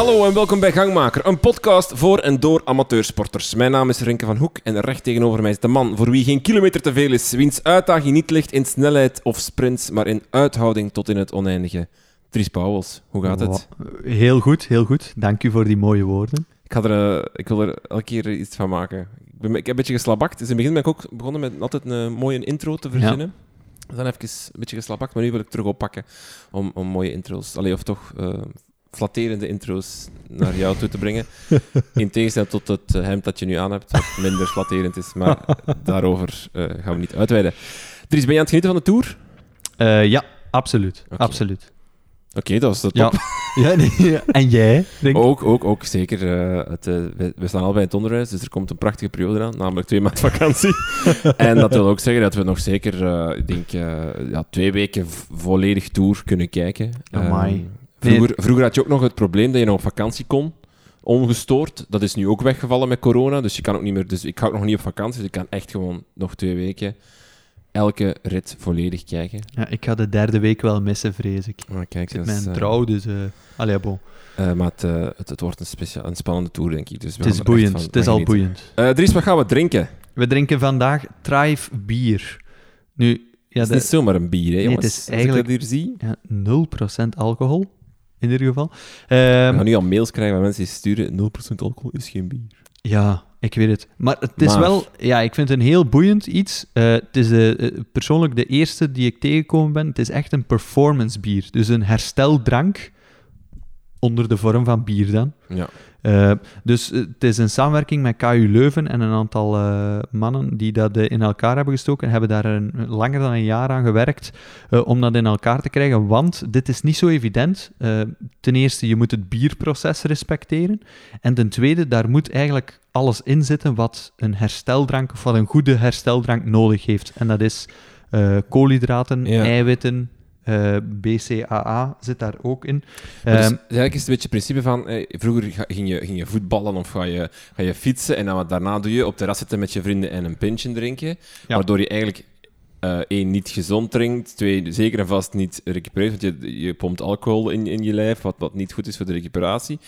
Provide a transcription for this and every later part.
Hallo en welkom bij Gangmaker, een podcast voor en door amateursporters. Mijn naam is Renke van Hoek en recht tegenover mij is de man voor wie geen kilometer te veel is, wiens uitdaging niet ligt in snelheid of sprints, maar in uithouding tot in het oneindige. Dries Pauwels, hoe gaat het? Heel goed, heel goed. Dank u voor die mooie woorden. Ik, ga er, eh, ik wil er elke keer iets van maken. Ik, ben, ik heb een beetje geslabakt. Dus in het begin ben ik ook begonnen met altijd een mooie intro te verzinnen. Dan heb ik een beetje geslabakt, maar nu wil ik terug oppakken om, om mooie intro's, allee, of toch uh, flatterende intro's naar jou toe te brengen. In tegenstelling tot het hemd dat je nu aan hebt, wat minder flatterend is. Maar daarover uh, gaan we niet uitweiden. Dries, ben je aan het genieten van de tour? ja, absoluut. Okay. absoluut. Oké, okay, dat was de top. Ja. ja nee, en jij? Denk ook, ook, ook, zeker. Uh, het, uh, we, we, staan al bij het onderwijs, dus er komt een prachtige periode aan, namelijk twee maanden vakantie. en dat wil ook zeggen dat we nog zeker, uh, ik denk, ja, twee weken volledig tour kunnen kijken. Amai. Vroeger, nee. vroeger had je ook nog het probleem dat je nog op vakantie kon, ongestoord. Dat is nu ook weggevallen met corona, dus je kan ook niet meer... Dus ik ga ook nog niet op vakantie, dus ik kan echt gewoon nog twee weken elke rit volledig kijken. Ja, ik ga de derde week wel missen, vrees ik. Maar kijk, ik mijn uh, trouw, dus... Uh, allee, bon. Uh, maar het, het, het, wordt een, speciaal, een spannende tour, denk ik. Dus het is boeiend, van, het is al boeiend. Dries, wat gaan we drinken? We drinken vandaag Thrive bier. Nu, ja, het is niet zomaar een bier, hè, jongens. Nee, het is eigenlijk hier zie. Ja, 0% alcohol, in ieder geval. Um, we gaan nu al mails krijgen waar mensen die sturen 0% alcohol is geen bier. Ja, ik weet het. Maar het is wel, ja, ik vind het een heel boeiend iets. Uh, het is uh, persoonlijk de eerste die ik tegengekomen ben. Het is echt een performance bier. Dus een hersteldrank onder de vorm van bier dan. Ja. Uh, dus het is een samenwerking met KU Leuven en een aantal uh, mannen die dat in elkaar hebben gestoken en hebben daar een, langer dan een jaar aan gewerkt om dat in elkaar te krijgen. Want dit is niet zo evident. ten eerste, je moet het bierproces respecteren. En ten tweede, daar moet eigenlijk alles in zitten wat een hersteldrank of wat een goede hersteldrank nodig heeft. En dat is koolhydraten, ja. eiwitten, uh, eh, BCAA zit daar ook in. Dus, um, eigenlijk is het een beetje het principe van, eh, vroeger ging je, ging je voetballen of ga je, ga je fietsen en dan, daarna doe je op terras zitten met je vrienden en een pintje drinken, ja. waardoor je eigenlijk uh, één, niet gezond drinkt, twee, zeker en vast niet recupereert, want je, je pompt alcohol in, in je lijf, wat, wat niet goed is voor de recuperatie.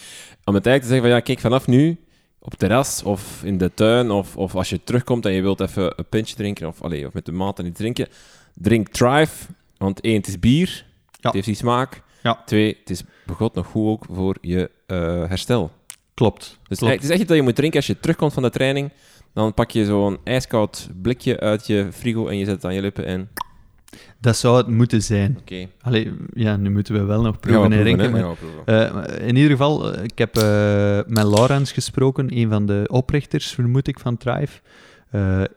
Om het eigenlijk te zeggen van, ja, kijk, vanaf nu op terras of in de tuin of, of als je terugkomt en je wilt even een pintje drinken of, allez, of met de maat en iets drinken, drink Thrive want één, het is bier. Ja. Het heeft die smaak. Ja. Twee, het is begot nog goed ook voor je uh, herstel. Klopt. Dus Klopt. het is echt dat je moet drinken als je terugkomt van de training. Dan pak je zo'n ijskoud blikje uit je frigo en je zet het aan je lippen en... Dat zou het moeten zijn. Oké. Okay. ja, nu moeten we wel nog proeven en drinken. Maar, uh, in ieder geval, uh, ik heb uh, met Laurens gesproken, een van de oprichters, vermoed ik, van Thrive.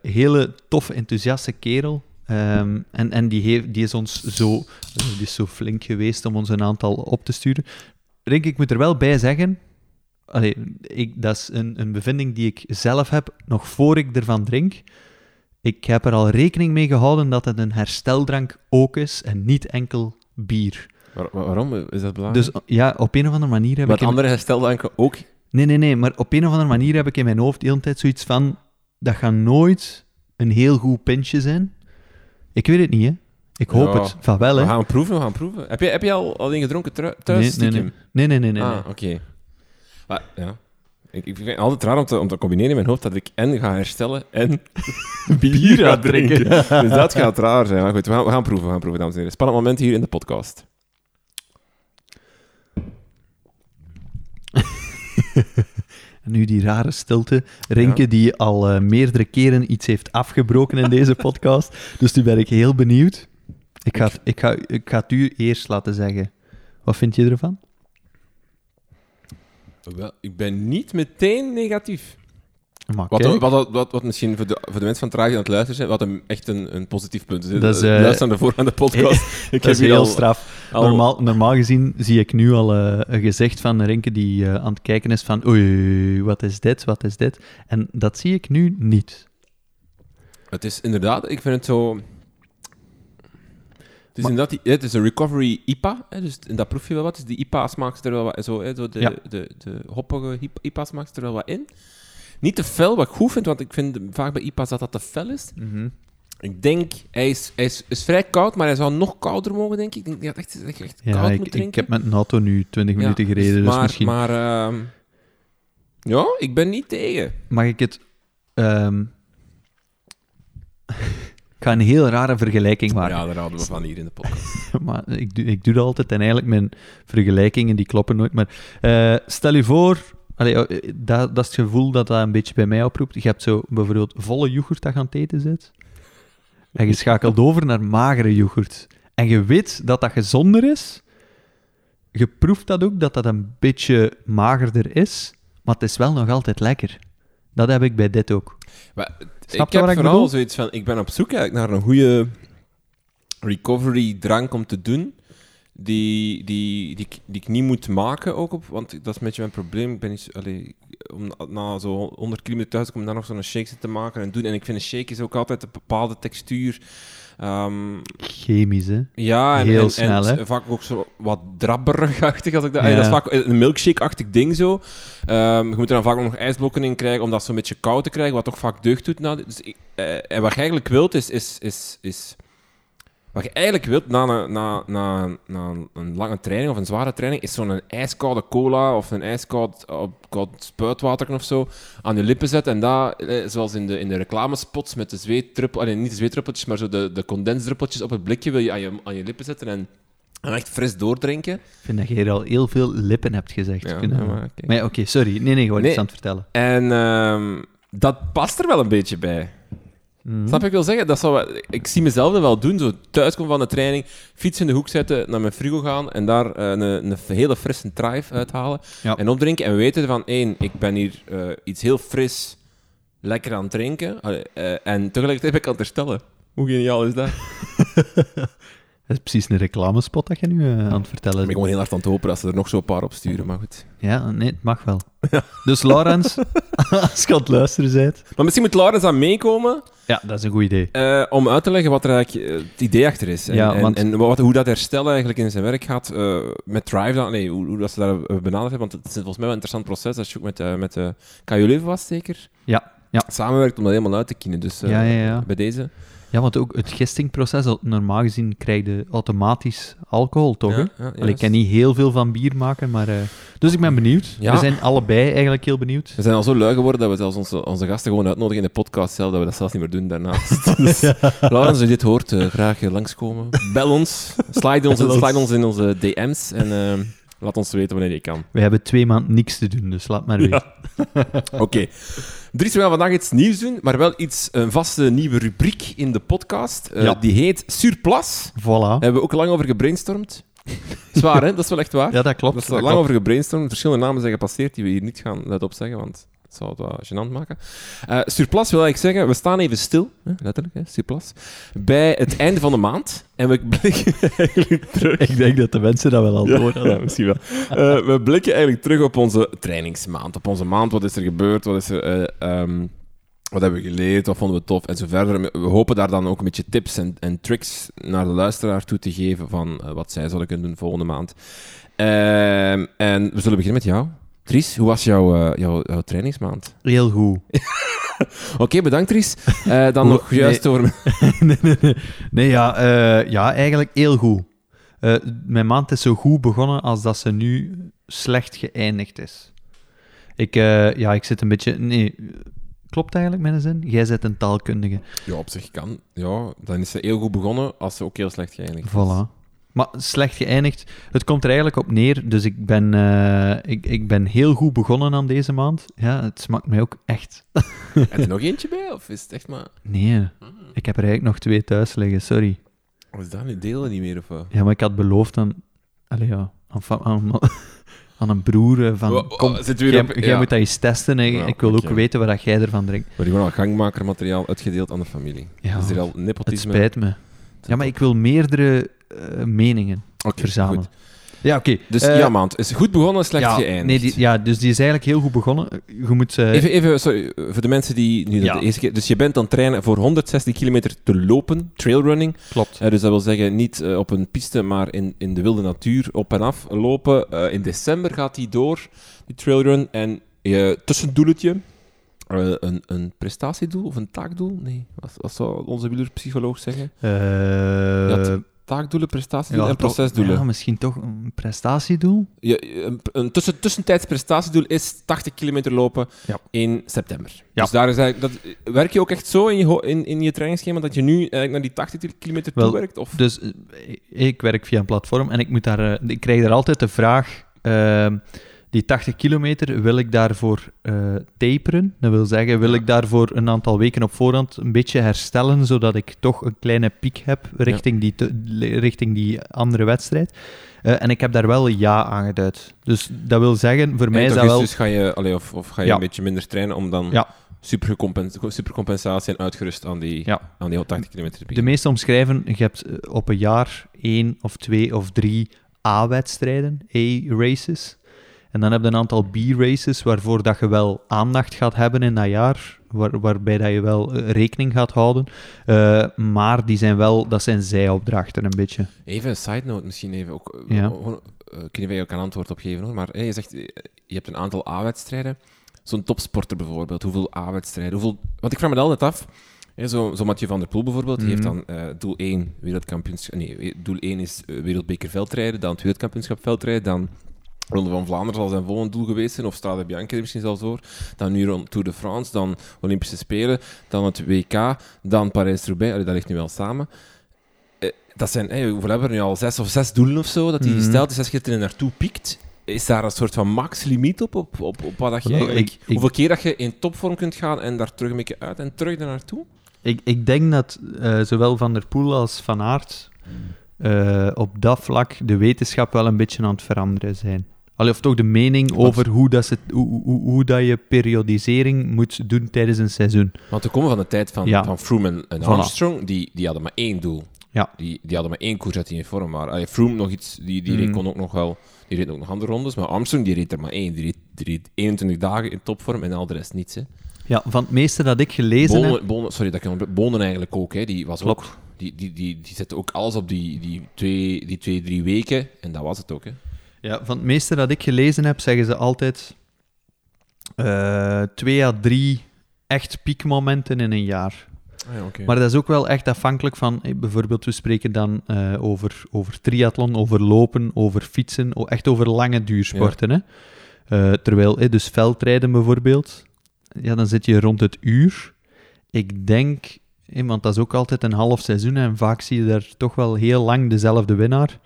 hele tof, enthousiaste kerel. Um, en en die, heeft, die is ons zo, die is zo flink geweest om ons een aantal op te sturen. Rink, ik moet er wel bij zeggen, allee, ik, dat is een, een bevinding die ik zelf heb, nog voor ik ervan drink. Ik heb er al rekening mee gehouden dat het een hersteldrank ook is en niet enkel bier. Waar, waarom is dat belangrijk? Dus ja, op een of andere manier heb ik... Wat andere hersteldranken ook? Nee, nee, nee, maar op een of andere manier heb ik in mijn hoofd de hele tijd zoiets van, dat gaat nooit een heel goed pintje zijn. Ik weet het niet, hè. Ik hoop ja. het. Van wel, hè. We gaan proeven, we gaan proeven. Heb je, heb je al, al gedronken thuis? Nee, nee, nee. nee, nee, nee, nee. Ah, oké. Okay. Maar, ja. Ik, ik vind het altijd raar om te, om te combineren in mijn hoofd dat ik en ga herstellen en bier ga drinken. dus dat gaat raar zijn. Maar goed, we gaan, we gaan proeven, we gaan proeven, dames en heren. Spannend moment hier in de podcast. nu die rare stilte. Rinke, ja. die al uh, meerdere keren iets heeft afgebroken in deze podcast. Dus nu ben ik heel benieuwd. Ik ga, ik, ga, ik ga het u eerst laten zeggen. Wat vind je ervan? Wel, ik ben niet meteen negatief. Maar wat, wat, wat, wat, misschien voor de, voor de mensen van Traag aan het luisteren zijn, wat een, echt een, een positief punt is. Uh, Luister naar de voorgaande podcast. ik dat is heel al, straf. Al... Normaal, normaal gezien zie ik nu al uh, een gezicht van Rinke die uh, aan het kijken is van oei, wat is dit, wat is dit? En dat zie ik nu niet. Het is inderdaad, ik vind het zo... Het is, inderdaad, het is een recovery IPA, hè, dus in dat proef je wel wat. Dus die IPA smaakt er wel wat, zo, hè, zo de, ja. de, de, de hoppige IPA smaakt er wel wat in. Niet te fel, wat ik goed vind, want ik vind vaak bij IPA's dat dat te fel is. Mm -hmm. Ik denk, hij is, hij is, is, vrij koud, maar hij zou nog kouder mogen, denk ik. Ik denk dat hij echt, echt ja, koud ik, moet drinken. Ik heb met een auto nu 20 minuten gereden, dus, maar, misschien... Maar, uh, ja, ik ben niet tegen. Mag ik het... Um... ik ga een heel rare vergelijking maken. Ja, daar houden we van hier in de podcast. maar ik, doe, ik doe dat altijd en eigenlijk mijn vergelijkingen die kloppen nooit. Maar uh, stel je voor, allee, oh, dat, dat is het gevoel dat dat een beetje bij mij oproept. Je hebt zo bijvoorbeeld volle yoghurt dat je aan het eten zit. En je schakelt over naar magere yoghurt. En je weet dat dat gezonder is. Je proeft dat ook, dat dat een beetje magerder is. Maar het is wel nog altijd lekker. Dat heb ik bij dit ook. Maar, Snap ik heb vooral bedoel? zoiets van... Ik ben op zoek eigenlijk naar een goede recovery drank om te doen. Die, die, die, die, ik niet moet maken ook op. Want dat is een beetje mijn probleem. Ik ben niet... Allee, om na zo 100 kilometer thuis te komen, daar nog zo'n shake te maken en doen. En ik vind een shake is ook altijd een bepaalde textuur. Um, Chemisch, hè? Ja, en, Heel en, snel, en, vaak ook zo wat drabberig-achtig. Als ik dat, ja. dat is vaak een milkshake-achtig ding zo. Um, je moet er dan vaak nog ijsblokken in krijgen om dat zo'n beetje koud te krijgen, wat toch vaak deugd doet. Nou, dus, uh, en wat je eigenlijk wilt, is, is, is, is wat je eigenlijk wilt na een, na, na, na een lange training of een zware training, is zo'n ijskoude cola of een ijskoud koud spuitwater of zo aan je lippen zetten. En dat, eh, zoals in de, in de reclamespots met de zweetdruppeltjes, niet de zweetdruppeltjes, maar zo de, de condensdruppeltjes op het blikje wil je aan je, aan je lippen zetten en, en echt fris doordrinken. Ik vind dat je hier al heel veel lippen hebt gezegd. Ja, maar oké, sorry. Nee, nee, gewoon nee. iets aan het vertellen. En um, dat past er wel een beetje bij. Mm. Snap ik wil zeggen? Dat zou, ik zie mezelf dat wel doen. Zo thuiskomen van de training, fiets in de hoek zetten, naar mijn frigo gaan en daar uh, een, een, hele frisse drive uithalen. Ja. En opdrinken en weten van, één, ik ben hier uh, iets heel fris, lekker aan het drinken. Uh, en tegelijkertijd ben ik aan het herstellen. Hoe geniaal is dat? Dat is precies een reclamespot dat je nu uh, aan het vertellen bent. Ik ben gewoon heel hard aan het hopen dat ze er nog zo'n paar op sturen, maar goed. Ja, nee, het mag wel. Ja. Dus Laurens, als je aan het luisteren bent... Maar misschien moet Laurens aan meekomen. Ja, dat is een goed idee. Uh, om uit te leggen wat er eigenlijk uh, het idee achter is. En, ja, en, want... en wat, hoe dat herstellen eigenlijk in zijn werk gaat met Drive. Dan, nee, hoe, hoe dat ze daar benaderd hebben. Want het is volgens mij wel een interessant proces. Als je ook met, met uh, KU was, zeker? Ja. ja. Samenwerkt om dat helemaal uit te kiezen. Dus ja, ja, ja. bij deze... Ja, want ook het gistingproces, normaal gezien krijg je automatisch alcohol, toch? Ja, ja, Allee, ik kan niet heel veel van bier maken, maar... Uh, dus ik ben benieuwd. Ja. We zijn allebei eigenlijk heel benieuwd. We zijn al zo lui geworden dat we zelfs onze, onze gasten gewoon uitnodigen in de podcast zelf, dat we dat zelfs niet meer doen daarnaast. dus, Laurens, als je dit hoort, uh, graag langskomen. Bel ons, slide ons, slide ons in onze DM's en... Laat ons weten wanneer je kan. We hebben twee maanden niks te doen, dus laat maar weten. Oké. Okay. Dries, we gaan vandaag iets nieuws doen, maar wel iets, een vaste nieuwe rubriek in de podcast. Uh, ja. Die heet Surplus. Voilà. Daar hebben we ook lang over gebrainstormd. Zwaar, hè? Dat is wel echt waar. Ja, dat klopt. Dat is lang over gebrainstormd. Verschillende namen zijn gepasseerd die we hier niet gaan let op zeggen, want zou het wel gênant maken. Uh, surplus wil ik zeggen, we staan even stil, hè, letterlijk, hè, surplus, bij het einde van de maand. En we blikken eigenlijk terug... Ik denk dat de mensen dat wel al ja, horen. Ja, misschien wel. Uh, we blikken eigenlijk terug op onze trainingsmaand. Op onze maand, wat is er gebeurd, wat is er... Uh, um, wat hebben we geleerd, wat vonden we tof en zo verder. We hopen daar dan ook een beetje tips en, en tricks naar de luisteraar toe te geven van wat zij zullen kunnen doen volgende maand. Uh, en we zullen beginnen met jou. Tries, hoe was jouw, uh, jouw, jouw trainingsmaand? Heel goed. Oké, okay, bedankt Tries. Uh, dan nog juist nee. over... nee, nee, nee. nee ja, uh, ja, eigenlijk heel goed. mijn maand is zo goed begonnen als dat ze nu slecht geëindigd is. Ik, ja, ik zit een beetje... Nee, klopt eigenlijk mijn zin? Jij zit een taalkundige. Ja, op zich kan. Ja, dan is ze heel goed begonnen als ze ook heel slecht geëindigd is. Voilà. Maar slecht geëindigd. Het komt er eigenlijk op neer. Dus ik ben, uh, ik, ik ben heel goed begonnen aan deze maand. Ja, het smaakt mij ook echt. Heb je er nog eentje bij? Of is het echt maar... Nee. Ah. Ik heb er eigenlijk nog twee thuis liggen, sorry. Of is dat nu delen niet meer? Of wat? Ja, maar ik had beloofd aan... Allee, ja, aan, aan, aan een broer van... Oh, kom, jij, op, jij ja. moet dat eens testen. En ja, ik wil okay. ook weten waar dat jij ervan drinkt. Maar gewoon al gangmakermateriaal uitgedeeld aan de familie. Ja, is er al nepotisme? Het spijt me. Ja, maar ik wil meerdere uh, meningen okay, verzamelen. Goed. Ja, oké. Okay. Dus uh, ja, maand. Is goed begonnen, slecht ja, geëindigd. Nee, die, ja, dus die is eigenlijk heel goed begonnen. Je moet... Uh... Even, even sorry, voor de mensen die nu ja. de eerste keer... Dus je bent aan het trainen voor 160 kilometer te lopen, trailrunning. Klopt. Uh, dus dat wil zeggen, niet uh, op een piste, maar in, in de wilde natuur op en af lopen. in december gaat die door, die trailrun. En je tussendoeletje Uh, een, een prestatiedoel of een taakdoel? Nee, wat, wat zou onze wielerpsycholoog zeggen? Uh, taakdoelen, prestatiedoelen en procesdoelen. Ja, misschien toch een prestatiedoel? Ja, een, een tussen, tussentijds prestatiedoel is 80 kilometer lopen ja. in september. Ja. Dus daar is eigenlijk, dat, werk je ook echt zo in je, in, in je trainingsschema dat je nu eigenlijk naar die 80 kilometer toe werkt? Of? Dus eh, ik werk via een platform en ik, moet daar, eh, ik krijg daar altijd de vraag... Uh, die 80 kilometer, wil ik daarvoor uh, taperen? Dat wil zeggen, wil ik daarvoor een aantal weken op voorhand een beetje herstellen, zodat ik toch een kleine piek heb richting, die, richting die andere wedstrijd? Uh, en ik heb daar wel een ja aan geduid. Dus dat wil zeggen, voor mij is dat wel... Dus ga je, allee, of, of ga je een beetje minder trainen om dan... Ja. Supercompensatie en uitgerust aan die, ja. aan die 80 kilometer te De meeste omschrijven, je hebt eh, op een jaar één of twee of drie A-wedstrijden, A-races. En dan heb je een aantal B-races waarvoor dat je wel aandacht gaat hebben in dat jaar, waar, waarbij dat je wel eh, rekening gaat houden. Uh, maar die zijn wel, dat zijn zijopdrachten een beetje. Even een side note misschien even. Ook, ja. Gewoon, uh, kun je ook een antwoord op geven hoor. Maar hey, je zegt, je hebt een aantal A-wedstrijden. Zo'n topsporter bijvoorbeeld, hoeveel A-wedstrijden? Hoeveel... Want ik vraag me altijd af. zo, zo Mathieu van der Poel bijvoorbeeld, die heeft mhm. dan uh, doel 1 wereldkampioenschap. Nee, doel 1 is wereldbeker veldrijden, dan het wereldkampioenschap veldrijden, dan Ronde van Vlaanderen zal zijn volgende doel geweest zijn, of Strade Bianca misschien zelfs voor. Dan nu rond Tour de France, dan Olympische Spelen, dan het WK, dan Parijs-Roubaix. Dat ligt nu wel samen. Eh, dat zijn, hey, hoeveel hebben we nu al? Zes of zes doelen of zo, dat hij mm -hmm. stelt, dus zes keer er naartoe piekt. Is daar een soort van max-limiet op, op, op, op wat dat je hoeveel keer dat je in topvorm kunt gaan en daar terug een beetje uit en terug naar naartoe? Ik, ik denk dat uh, zowel Van der Poel als Van Aert uh, op dat vlak de wetenschap wel een beetje aan het veranderen zijn. Allee, of toch de mening over hoe, dat ze, hoe, hoe, hoe, dat je periodisering moet doen tijdens een seizoen. Want we komen van de tijd van, van Froome en, Armstrong, die, die hadden maar één doel. Ja. Die, die hadden maar één koers dat die in vorm waren. Allee, Froome nog iets, die, die mm. kon ook nog wel, die reed ook nog andere rondes, maar Armstrong die reed er maar één. Die reed, die reed 21 dagen in topvorm en al de rest niets. Hè. Ja, van het meeste dat ik gelezen Bonen, heb... Bonen, sorry, dat kan Bonen eigenlijk ook, hè. Die was ook... Die, die, die, die zette ook alles op die, die, twee, die twee, drie weken en dat was het ook, hè. Ja, van het meeste dat ik gelezen heb, zeggen ze altijd uh, twee à drie echt piekmomenten in een jaar. Ah ja, okay. Maar dat is ook wel echt afhankelijk van, bijvoorbeeld, we spreken dan uh, over, over triathlon, over lopen, over fietsen, echt over lange duursporten. Ja. Hè? Uh, terwijl, dus veldrijden bijvoorbeeld, ja, dan zit je rond het uur. Ik denk, want dat is ook altijd een half seizoen en vaak zie je daar toch wel heel lang dezelfde winnaar.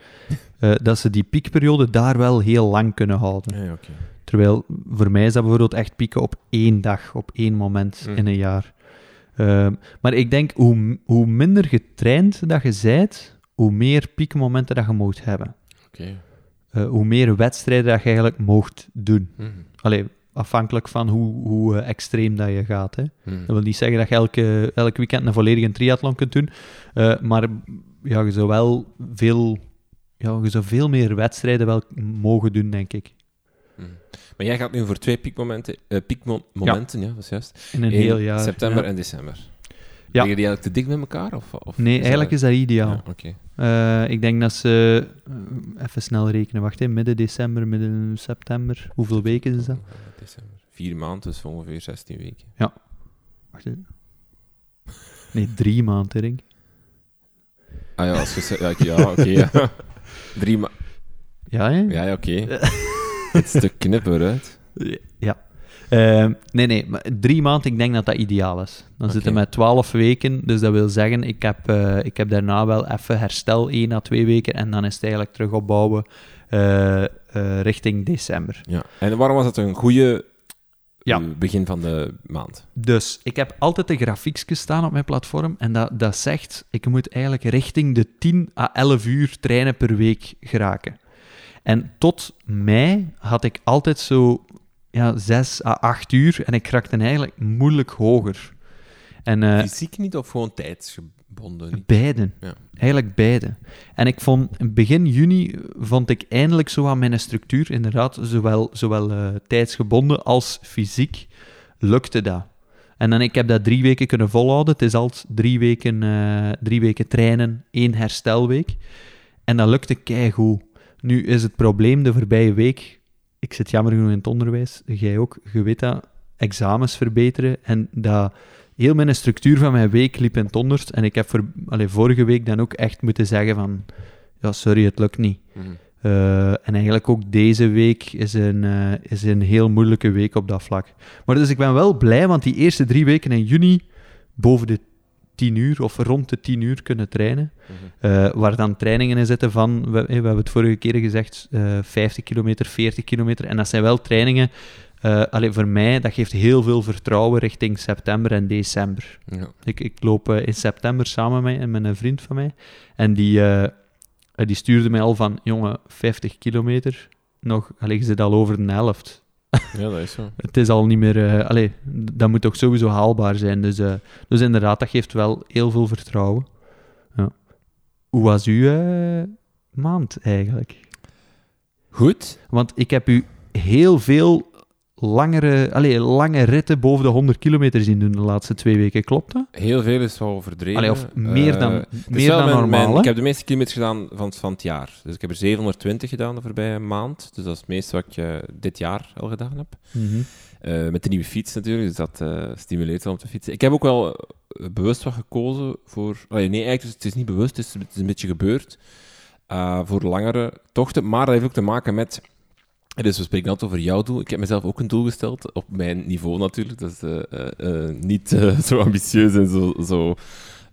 uh, dat ze die piekperiode daar wel heel lang kunnen houden. Okay. Terwijl voor mij is dat bijvoorbeeld echt pieken op één dag, op één moment mm. in een jaar. Uh, maar ik denk, hoe, hoe minder getraind dat je zijt, hoe meer piekmomenten dat je moet hebben. Okay. Uh, hoe meer wedstrijden dat je eigenlijk mocht doen. Mm. Allee, afhankelijk van hoe, hoe uh, extreem dat je gaat. Hè. Mm. Dat wil niet zeggen dat je elke, elk weekend een volledige triathlon kunt doen, maar ja, je zou wel veel ja, je zou veel meer wedstrijden wel mogen doen, denk ik. Hmm. Maar jij gaat nu voor twee piekmomenten, uh, piekmomenten, ja. ja, dat is juist. In een heel jaar. September en december. Ja. Liggen die eigenlijk te dik met elkaar? Of, of nee, eigenlijk is dat ideaal. Ja, okay. uh, ik denk dat ze... Uh, even snel rekenen. Wacht, even, midden december, midden september. Hoeveel weken is dat? December. Vier maanden, dus ongeveer 16 weken. Ja. Wacht even. Nee, drie maanden, denk Ah ja, als je... Ja, ja oké, ja. Drie ma... Ja, hè? Ja, ja oké. Het is te knippen uit. Uh, nee, nee, maar drie maanden, ik denk dat dat ideaal is. Dan okay. zitten we met twaalf weken, dus dat wil zeggen, ik heb, uh, ik heb daarna wel even herstel, één à twee weken, en dan is het eigenlijk terug opbouwen uh, richting december. Ja. En waarom was het een goede ja. begin van de maand. Dus ik heb altijd de grafiekjes staan op mijn platform en dat, dat zegt, ik moet eigenlijk richting de 10 à 11 uur trainen per week geraken. En tot mei had ik altijd zo ja, 6 à 8 uur en ik raakte eigenlijk moeilijk hoger. En, uh, Fysiek niet of gewoon tijdsgebonden? Beiden. Ja. Eigenlijk beide. En ik vond, begin juni vond ik eindelijk zo aan mijn structuur, inderdaad, zowel, zowel uh, tijdsgebonden als fysiek, lukte dat. En dan, ik heb dat drie weken kunnen volhouden. Het is altijd drie weken, uh, drie weken trainen, één herstelweek. En dat lukte keigoed. Nu is het probleem de voorbije week... Ik zit jammer genoeg in het onderwijs, jij ook, je weet dat examens verbeteren. En dat heel mijn structuur van mijn week liep in het honderd. En ik heb voor, allee, vorige week dan ook echt moeten zeggen van... Ja, sorry, het lukt niet. Mhm. Eh, en eigenlijk ook deze week is een, uh, is een heel moeilijke week op dat vlak. Maar dus ik ben wel blij, want die eerste drie weken in juni boven de 10 uur of rond de 10 uur kunnen trainen. Mhm. Eh, waar dan trainingen in zitten van, we, we hebben het vorige keer gezegd, 50 kilometer, 40 kilometer. En dat zijn wel trainingen, alleen voor mij, dat geeft heel veel vertrouwen richting september en december. Ja. Ik, ik loop in september samen met, met een vriend van mij. En die uh, die stuurde mij al van, jongen, 50 kilometer, nog, liggen ze al over de helft. Ja, dat is zo. het is al niet meer... Uh, allee, dat moet toch sowieso haalbaar zijn. Dus, uh, dus inderdaad, dat geeft wel heel veel vertrouwen. Ja. Hoe was uw maand eigenlijk? Goed. Want ik heb u heel veel langere, allez, lange ritten boven de 100 kilometer zien doen de laatste twee weken. Klopt dat? Heel veel is wel overdreven. Allee, of meer dan, uh, meer dan mijn, normaal. Mijn, ik heb de meeste kilometers gedaan van, van het jaar. Dus ik heb er 720 gedaan de voorbije maand. Dus dat is het meeste wat ik uh, dit jaar al gedaan heb. Mm -hmm. uh, met de nieuwe fiets natuurlijk, dus dat stimuleert wel om te fietsen. Ik heb ook wel bewust wat gekozen voor... Allee, nee, eigenlijk dus het is niet bewust, het is, het is een beetje gebeurd. voor langere tochten. Maar dat heeft ook te maken met dus we spreken altijd over jouw doel. Ik heb mezelf ook een doel gesteld, op mijn niveau natuurlijk. Dat is uh, uh, niet zo ambitieus en zo, zo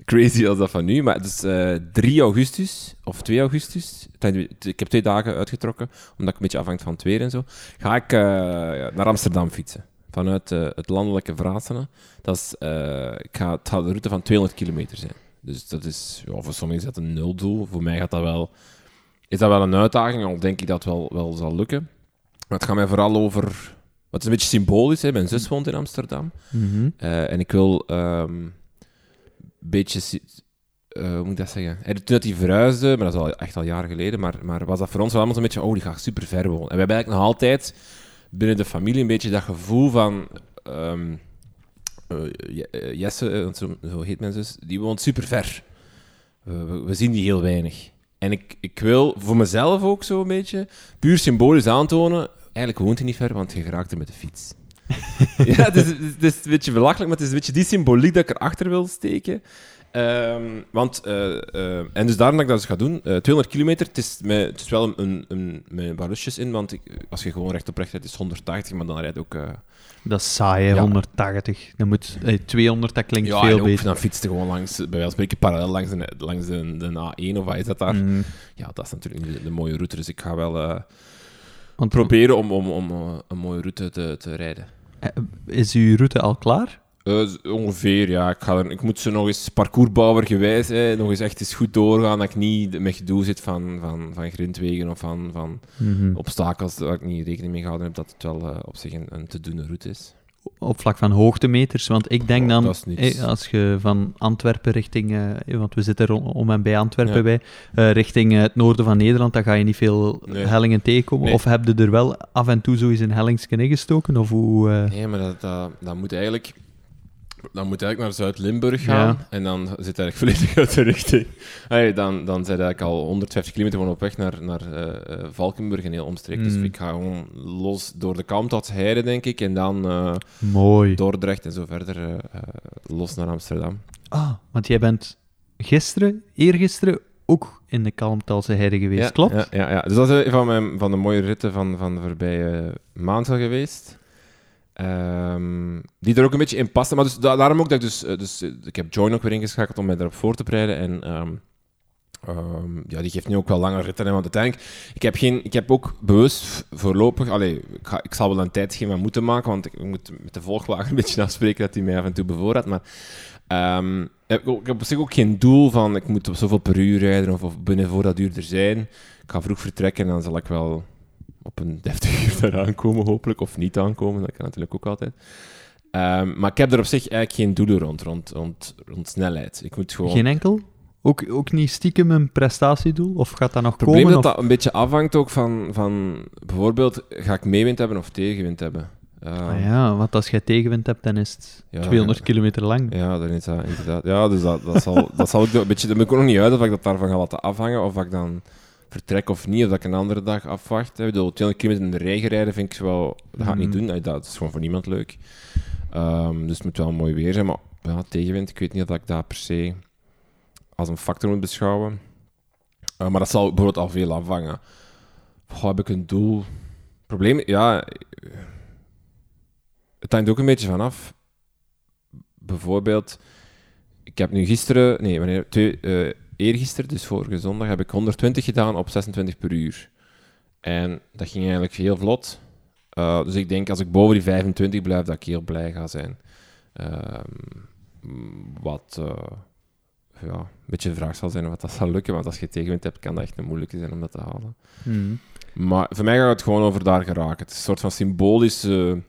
crazy als dat van nu. Maar dus 3 augustus, of 2 augustus, ik heb twee dagen uitgetrokken, omdat ik een beetje afhangt van het weer en zo, ga ik naar Amsterdam fietsen. Vanuit het landelijke Vraatsenen. Dat is, ik ga, het gaat een route van 200 kilometer zijn. Dus dat is, ja, voor sommigen is dat een nuldoel. Voor mij gaat dat wel, is dat wel een uitdaging, al denk ik dat wel, wel zal lukken. Maar het gaat mij vooral over. Wat is een beetje symbolisch. Hè? Mijn zus woont in Amsterdam. Mm en ik wil um, een beetje. Uh, hoe moet ik dat zeggen? Toen dat hij verhuisde, maar dat is al echt al jaren geleden, maar, maar was dat voor ons wel allemaal zo'n beetje, oh, die gaat super ver wonen. En we hebben eigenlijk nog altijd binnen de familie een beetje dat gevoel van, um, uh, Jesse, zo, zo, heet mijn zus, die woont super ver. We, we, we, zien die heel weinig. En ik, ik wil voor mezelf ook zo een beetje, puur symbolisch aantonen, eigenlijk woont hij niet ver, want je geraakt er met de fiets. ja, het is, het is, een beetje belachelijk, maar het is een beetje die symboliek dat ik erachter wil steken. Um, want, uh, uh, en dus daarom dat ik dat dus ga doen. Uh, 200 kilometer, het is, met, het is wel een, een, met een paar rustjes in, want ik, als je gewoon recht op recht rijdt, is 180, maar dan rijdt ook... Uh, dat is saai, ja. 180. Dan moet, 200, dat klinkt ja, veel beter. dan fietst je gewoon langs, bij wijze van spreken, parallel langs, de, langs de, de A1, of wat is dat daar? Mm. Ja, dat is natuurlijk de, de, mooie route, dus ik ga wel want, proberen om, om, om een mooie route te, te rijden. Is uw route al klaar? Uh, ongeveer, ja. Ik, ga er, ik moet ze nog eens parcoursbouwer gewijs, hè, nog eens echt eens goed doorgaan, dat ik niet met gedoe zit van, van, van grindwegen of van, van mm obstakels waar ik niet rekening mee gehouden heb, dat het wel uh, op zich een, een te doen route is. Op vlak van hoogtemeters, want ik denk oh, dan, als je van Antwerpen richting, uh, want we zitten om en bij Antwerpen bij, richting het noorden van Nederland, dan ga je niet veel hellingen tegenkomen. Nee. Of heb je er wel af en toe zo eens een hellingsken ingestoken? Of hoe, Nee, maar dat, dat, dat moet eigenlijk dan moet je eigenlijk naar Zuid-Limburg gaan. En dan zit eigenlijk volledig uit de richting. Hey, dan, dan zijn eigenlijk al 150 kilometer op weg naar, naar uh, Valkenburg en heel omstreek. Dus mm. ik ga gewoon los door de Kamtad Heide, denk ik. En dan uh, Mooi. Dordrecht en zo verder los naar Amsterdam. Ah, want jij bent gisteren, eergisteren, ook in de Kalmtalse Heide geweest, ja, klopt? Ja, ja, ja, dus dat is een van, mijn, van de mooie ritten van, van de voorbije maand al geweest. Um, die er ook een beetje in passen. Maar dus, daarom ook dat ik dus, eh, dus... Ik heb Join ook weer ingeschakeld om mij daarop voor te bereiden. En um, um, ja, die geeft nu ook wel langer ritten. Hè, want uiteindelijk... Ik heb, geen, ik heb ook bewust voorlopig... Allee, ik, ga, ik zal wel een tijdschema moeten maken, want ik moet met de volgwagen een beetje afspreken dat hij mij af en toe bevoorraadt. Maar ik heb, ik heb op zich ook geen doel van ik moet op zoveel per uur rijden of, of binnen voor dat uur er zijn. Ik ga vroeg vertrekken en dan zal ik wel op een deftig uur daar aankomen, hopelijk. Of niet aankomen, dat kan natuurlijk ook altijd. Um, maar ik heb er op zich eigenlijk geen doelen rond, rond, rond, rond snelheid. Ik moet gewoon... Geen enkel? Ook, ook niet stiekem een prestatiedoel? Of gaat dat nog komen? Het probleem dat dat een beetje afhangt ook van, van... Bijvoorbeeld, ga ik meewind hebben of tegenwind hebben? Uh, ah ja, want als je tegenwind hebt, dan is het ja, 200 kilometer lang. Ja, dan is dat inderdaad. Ja, dus dat, dat, zal, dat zal ik een beetje... Dat moet ik ook nog niet uit of ik dat daarvan ga laten afhangen, of ik dan vertrek of niet, of dat ik een andere dag afwacht. Ik bedoel, 200 kilometer in de regen rijden vind ik wel... Dat ga ik niet mhm. doen. Dat is gewoon voor niemand leuk. Um, dus het moet wel mooi weer zijn. Maar ja, tegenwind, ik weet niet of ik dat per se als een factor moet beschouwen. Uh, maar dat zal bijvoorbeeld al veel afvangen. Hoe heb ik een doel? Probleem, ja... Het hangt ook een beetje vanaf. Bijvoorbeeld, ik heb nu gisteren... Nee, wanneer... Twee, uh, eergisteren, dus vorige zondag, heb ik 120 gedaan op 26 per uur. En dat ging eigenlijk heel vlot. Uh, dus ik denk als ik boven die 25 blijf, dat ik heel blij ga zijn. Uh, wat uh, ja, een beetje de vraag zal zijn of dat zal lukken. Want als je tegenwind hebt, kan dat echt een moeilijke zijn om dat te halen. Hmm. Maar voor mij gaat het gewoon over daar geraken. Het is een soort van symbolische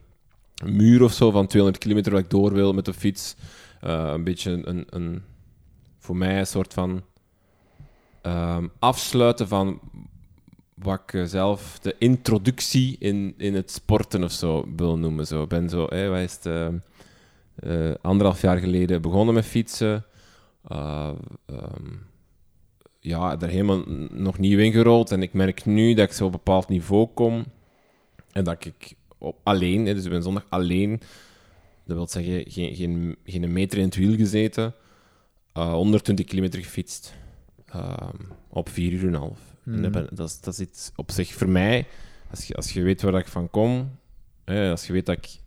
muur of zo van 200 kilometer waar ik door wil met de fiets. een beetje een, een, voor mij een soort van um, afsluiten van wat ik zelf de introductie in, in het sporten of zo wil noemen. Zo. Ik ben zo, hey, wat is het, uh, anderhalf jaar geleden begonnen met fietsen. Um, ja, er helemaal nog nieuw ingerold. En ik merk nu dat ik zo op een bepaald niveau kom. En dat ik op, alleen, dus ik ben zondag alleen, dat wil zeggen geen, geen, geen meter in het wiel gezeten, uh, 120 kilometer gefietst. Ehm, op vier uur en een half. En dat, dat, is, dat is iets op zich voor mij, als je, als je weet waar ik van kom, hè, als je weet dat ik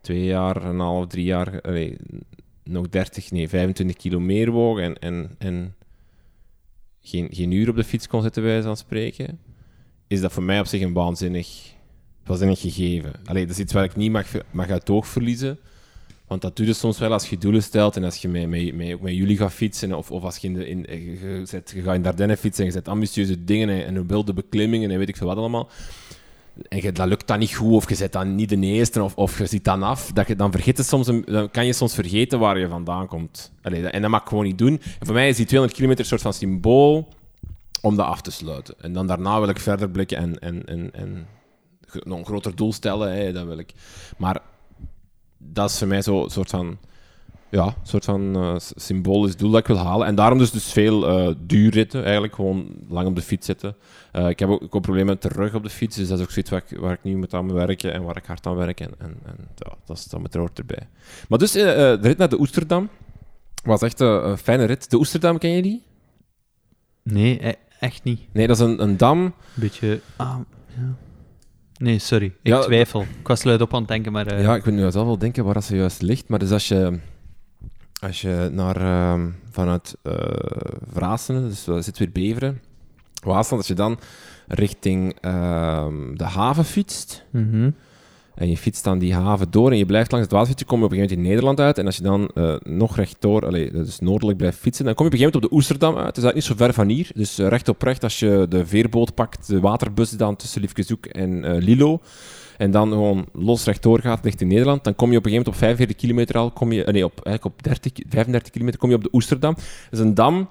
twee jaar, een half, drie jaar, nog 30, nee, 25 kilo meer woog en, en, en geen, geen uur op de fiets kon zitten, wij van spreken, is dat voor mij op zich een waanzinnig, waanzinnig gegeven. Allee, dat is iets waar ik niet mag, mag uit oog verliezen. Want dat doe je soms wel als je doelen stelt en als je met, met, met, met jullie gaat fietsen of, of als je, in de, in, je, zet, je gaat in fietsen en je zet ambitieuze dingen en, en wilde beklimmingen en weet ik veel wat allemaal. En je, dat lukt dan niet goed of je zet dan niet de eerste of, of je ziet dan af. Dat je, dan, vergeet het soms dan kan je soms vergeten waar je vandaan komt. Allee, en dat mag ik gewoon niet doen. En voor mij is die 200 kilometer een soort van symbool om dat af te sluiten. En dan daarna wil ik verder blikken en, en, en, en nog een groter doel stellen. Hè, dat wil ik. Maar dat is voor mij zo'n soort van, ja, soort van uh, symbolisch doel dat ik wil halen. En daarom dus, dus veel uh, duurritten, eigenlijk gewoon lang op de fiets zitten. Uh, ik heb ook, ook problemen met de rug op de fiets, dus dat is ook zoiets waar ik, waar ik nu moet aan werken en waar ik hard aan werk. En, en, en ja, dat, is, dat hoort erbij. Maar dus de rit naar de Oesterdam was echt een fijne rit. De Oesterdam, ken je die? Nee, e-, echt niet. Nee, dat is een, een dam. Beetje... Ah, ja. Nee, sorry. Ik twijfel. Ik was luid op aan het denken, maar... Uh... Ja, ik wil nu zelf wel denken waar ze juist ligt. Maar dus als je, als je naar, uh, vanuit uh, Vraassen, dus we zitten weer Beveren, Waasland, als je dan richting ehm, de haven fietst... Mm en je fietst dan die haven door en je blijft langs het waterfietsje, kom je op een gegeven moment in Nederland uit. En als je dan uh, nog rechtdoor, allee, dus noordelijk blijft fietsen, dan kom je op een gegeven moment op de Oesterdam uit. Het is eigenlijk niet zo ver van hier. Dus uh, recht op recht, als je de veerboot pakt, de waterbus dan tussen Liefkezoek en uh, Lilo. En dan gewoon los rechtdoor gaat richting Nederland. Dan kom je op een gegeven moment op 45 kilometer al, kom je, nee, op, eigenlijk op 30, 35 kilometer kom je op de Oesterdam. Dat is een dam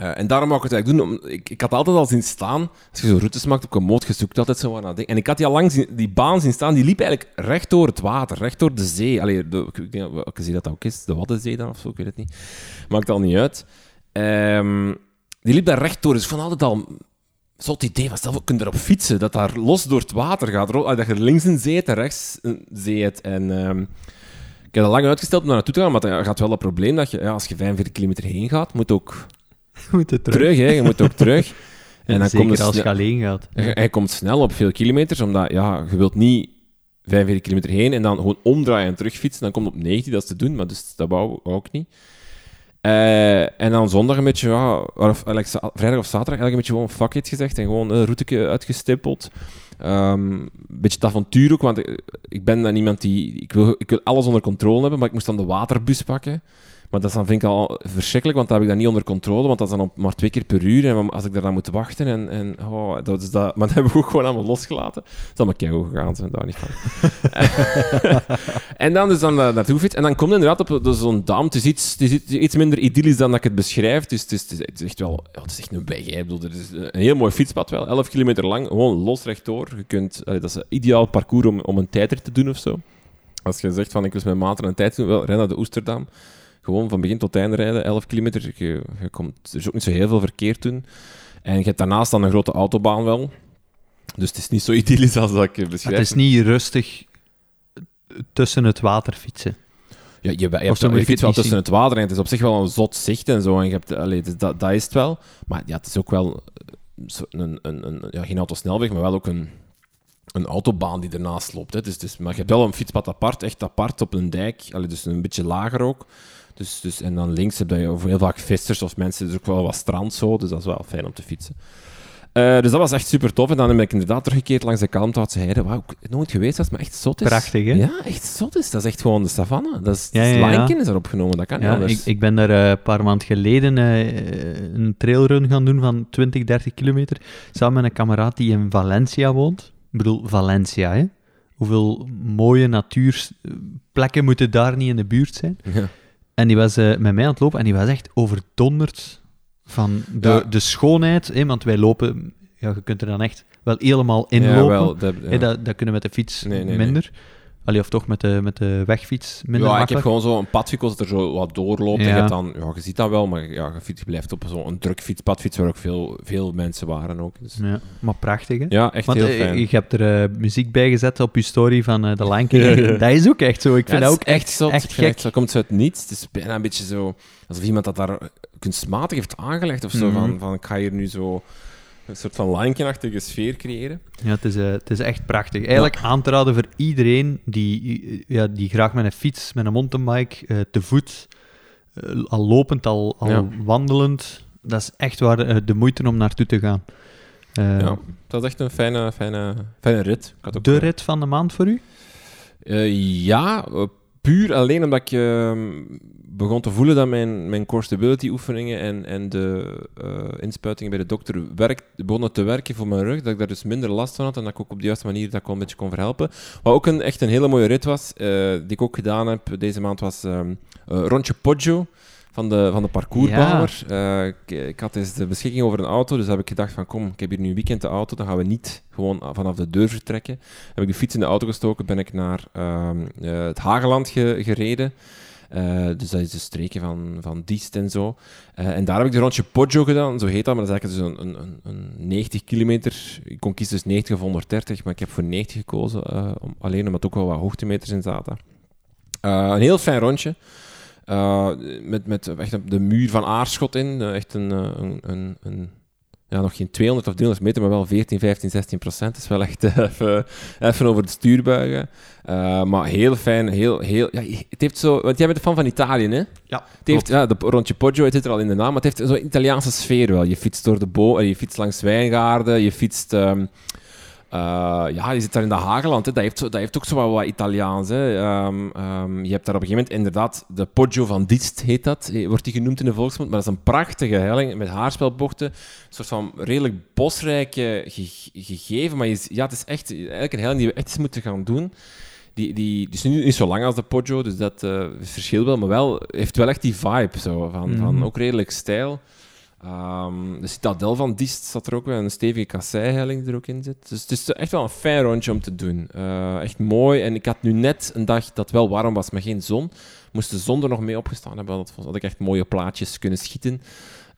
uh, en daarom wou ik het eigenlijk doen. Ik, ik had altijd al zien staan, als je zo routes maakt op Komoot, je zoekt altijd zo aan En ik had die al lang zien, die baan zien staan, die liep eigenlijk recht door het water, recht door de zee. Allee, ik denk welke zee dat ook is, de Waddenzee dan of zo, ik weet het niet. Maakt al niet uit. Um, die liep daar recht door, dus ik vond altijd al... Zo'n idee van, stel, kun je erop fietsen, dat daar los door het water gaat. Dat je links een zee hebt en rechts een zee hebt. En... Um, ik heb dat lang uitgesteld om daar naartoe te gaan, maar dan gaat wel het probleem dat je, ja, als je 45 kilometer heen gaat, moet ook moet terug. terug hè. Je moet ook terug. En, dan Zeker komt als je alleen gaat. Hij komt snel op veel kilometers, omdat ja, je wilt niet 45 kilometer heen en dan gewoon omdraaien en terugfietsen. Dan komt op 90, dat is te doen, maar dus, dat wou ook niet. Uh, en dan zondag een beetje, ja, of, vrijdag of zaterdag eigenlijk een beetje gewoon fuck it gezegd en gewoon een route uitgestippeld. Um, een beetje het avontuur ook, want ik, ik ben dan iemand die... Ik wil, ik wil alles onder controle hebben, maar ik moest dan de waterbus pakken. Maar dat dan, vind ik al verschrikkelijk, want dat heb ik dan niet onder controle, want dat is dan maar twee keer per uur. En als ik daar dan moet wachten, en, en oh, dat is dat, maar dat hebben we ook gewoon allemaal losgelaten. Dat is allemaal keihard gegaan, zijn daar niet van. en dan dus dan uh, naartoe fiets. En dan komt inderdaad op zo'n dam. Het is, iets, het is iets minder idyllisch dan dat ik het beschrijf. Dus het is, het is, echt wel, het is echt een weg. Hè. Bedoel, het is een heel mooi fietspad wel, 11 kilometer lang, gewoon los rechtdoor. Je kunt, dat is een ideaal parcours om, om een tijdrit te doen of zo. Als je zegt van ik wil met maten een tijd doen, wel, ren naar de Oesterdam gewoon van begin tot einde rijden, 11 kilometer. Je, je komt, er is ook niet zo heel veel verkeer toen. En je hebt daarnaast dan een grote autobaan wel. Dus het is niet zo idyllisch als dat ik beschrijf. Het is niet rustig tussen het water fietsen. Ja, je, je, hebt, je fietst wel tussen het water en het is op zich wel een zot zicht en zo. En je hebt, allee, dus dat, dat is het wel. Maar ja, het is ook wel een, een, een, ja, geen autosnelweg, maar wel ook een, een autobaan die ernaast loopt. Hè. Dus, dus, maar je hebt wel een fietspad apart, echt apart op een dijk. Allee, dus een beetje lager ook. Dus, dus, en dan links heb je heel vaak vissers of mensen. Is ook wel wat strand zo, dus dat is wel fijn om te fietsen. Uh, dus dat was echt super tof. En dan ben ik inderdaad teruggekeerd langs de Kalmthoutse heide. Wauw, nooit geweest was, maar echt zot is. Prachtig, hè? Ja, echt zot is. Dat is echt gewoon de savanne. Dat is, ja, ja, ja. is erop genomen, dat kan niet anders. Ik, ik ben daar uh, een paar maanden geleden uh, een trailrun gaan doen van 20, 30 kilometer. Samen met een kameraad die in Valencia woont. Ik bedoel, Valencia, hè? Hoeveel mooie natuurplekken moeten daar niet in de buurt zijn? Ja. En die was met mij aan het lopen en die was echt overdonderd van de, de schoonheid. Hè, want wij lopen, ja, je kunt er dan echt wel helemaal in ja, lopen. dat, dat, dat, kunnen met de fiets minder. Allee, of toch met de, met de wegfiets minder Ja, ik heb gewoon zo een padfiets dat er zo wat doorloopt. Ja. En je, dan, ja, je ziet dat wel, maar ja, je, fiets, blijft op zo'n druk fietspadfiets waar ook veel, veel mensen waren ook. Dus. Ja, maar prachtig, hè? Ja, echt heel eh, fijn. Je hebt er uh, muziek bij gezet op je story van uh, de Lion King. dat is ook echt zo. Ik vind dat ook echt, echt, echt gek. Zo komt ze uit niets. Het is bijna een beetje zo... Alsof iemand dat daar kunstmatig heeft aangelegd of zo. Mhm. van, van, ik ga hier nu zo een soort van Lion sfeer creëren. Ja, het is, uh, het is echt prachtig. Eigenlijk aan te raden voor iedereen die, ja, die graag met een fiets, met een mountainbike, uh, te voet, uh, al lopend, al, al wandelend, dat is echt waar de moeite om naartoe te gaan. ja, dat is echt een fijne, fijne, fijne rit. Ik had ook de rit van de maand voor u? ja, puur alleen omdat ik ehm, begon te voelen dat mijn, mijn core stability oefeningen en, en de uh, inspuitingen bij de dokter werkt, begonnen te werken voor mijn rug. Dat ik daar dus minder last van had en dat ik ook op de juiste manier dat ik een beetje kon verhelpen. Wat ook een, echt een hele mooie rit was, uh, die ik ook gedaan heb deze maand, was um, Rondje Poggio van de, van de parcoursbouwer. Ja. ik, ik, had eens de beschikking over een auto, dus heb ik gedacht van kom, ik heb hier nu een weekend de auto, dan gaan we niet gewoon vanaf de deur vertrekken. Heb ik de fiets in de auto gestoken, ben ik naar um, het Hageland gereden. Uh, dus dat is de streken van, van Diest en zo. Uh, en daar heb ik de rondje Poggio gedaan, zo heet dat, maar dat is eigenlijk dus een, een, een 90 kilometer. Ik kon kiezen dus 90 of 130, maar ik heb voor 90 gekozen, uh, om, alleen omdat ook wel wat hoogtemeters in zaten. een heel fijn rondje. met, met echt de muur van Aarschot in. echt een, een, een ja, nog geen 200 of 300 meter, maar wel 14, 15, 16 procent. Dat is wel echt even, even over het stuur buigen. Uh, maar heel fijn, heel, heel... Ja, het heeft zo... Want jij bent een fan van Italië, hè? Ja, het heeft, ja, de, Rondje Poggio, het zit er al in de naam, maar het heeft zo'n Italiaanse sfeer wel. Je fietst door de boom, je fietst langs wijngaarden, je fietst... Um, uh, ja, je zit daar in de Hageland. Hè. Dat, heeft, dat heeft ook zo wat, wat Italiaans. Hè. Um, um, je hebt daar op een gegeven moment inderdaad de Poggio van Dist, heet dat. Eh, wordt die genoemd in de volksmond. Maar dat is een prachtige helling met haarspelbochten. Een soort van redelijk bosrijke ge gegeven. Maar je, ja, het is echt eigenlijk een helling die we echt eens moeten gaan doen. Die, die, die is nu niet zo lang als de Poggio, dus dat uh, verschilt wel. Maar wel, heeft wel echt die vibe zo, van, mm -hmm. van ook redelijk stijl. Um, de citadel van Diest zat er ook wel, een stevige kasseihelling die er ook in zit. Dus het is echt wel een fijn rondje om te doen. Uh, echt mooi. En ik had nu net een dag dat wel warm was, maar geen zon. Moest de zon er nog mee opgestaan hebben, dat had ik echt mooie plaatjes kunnen schieten.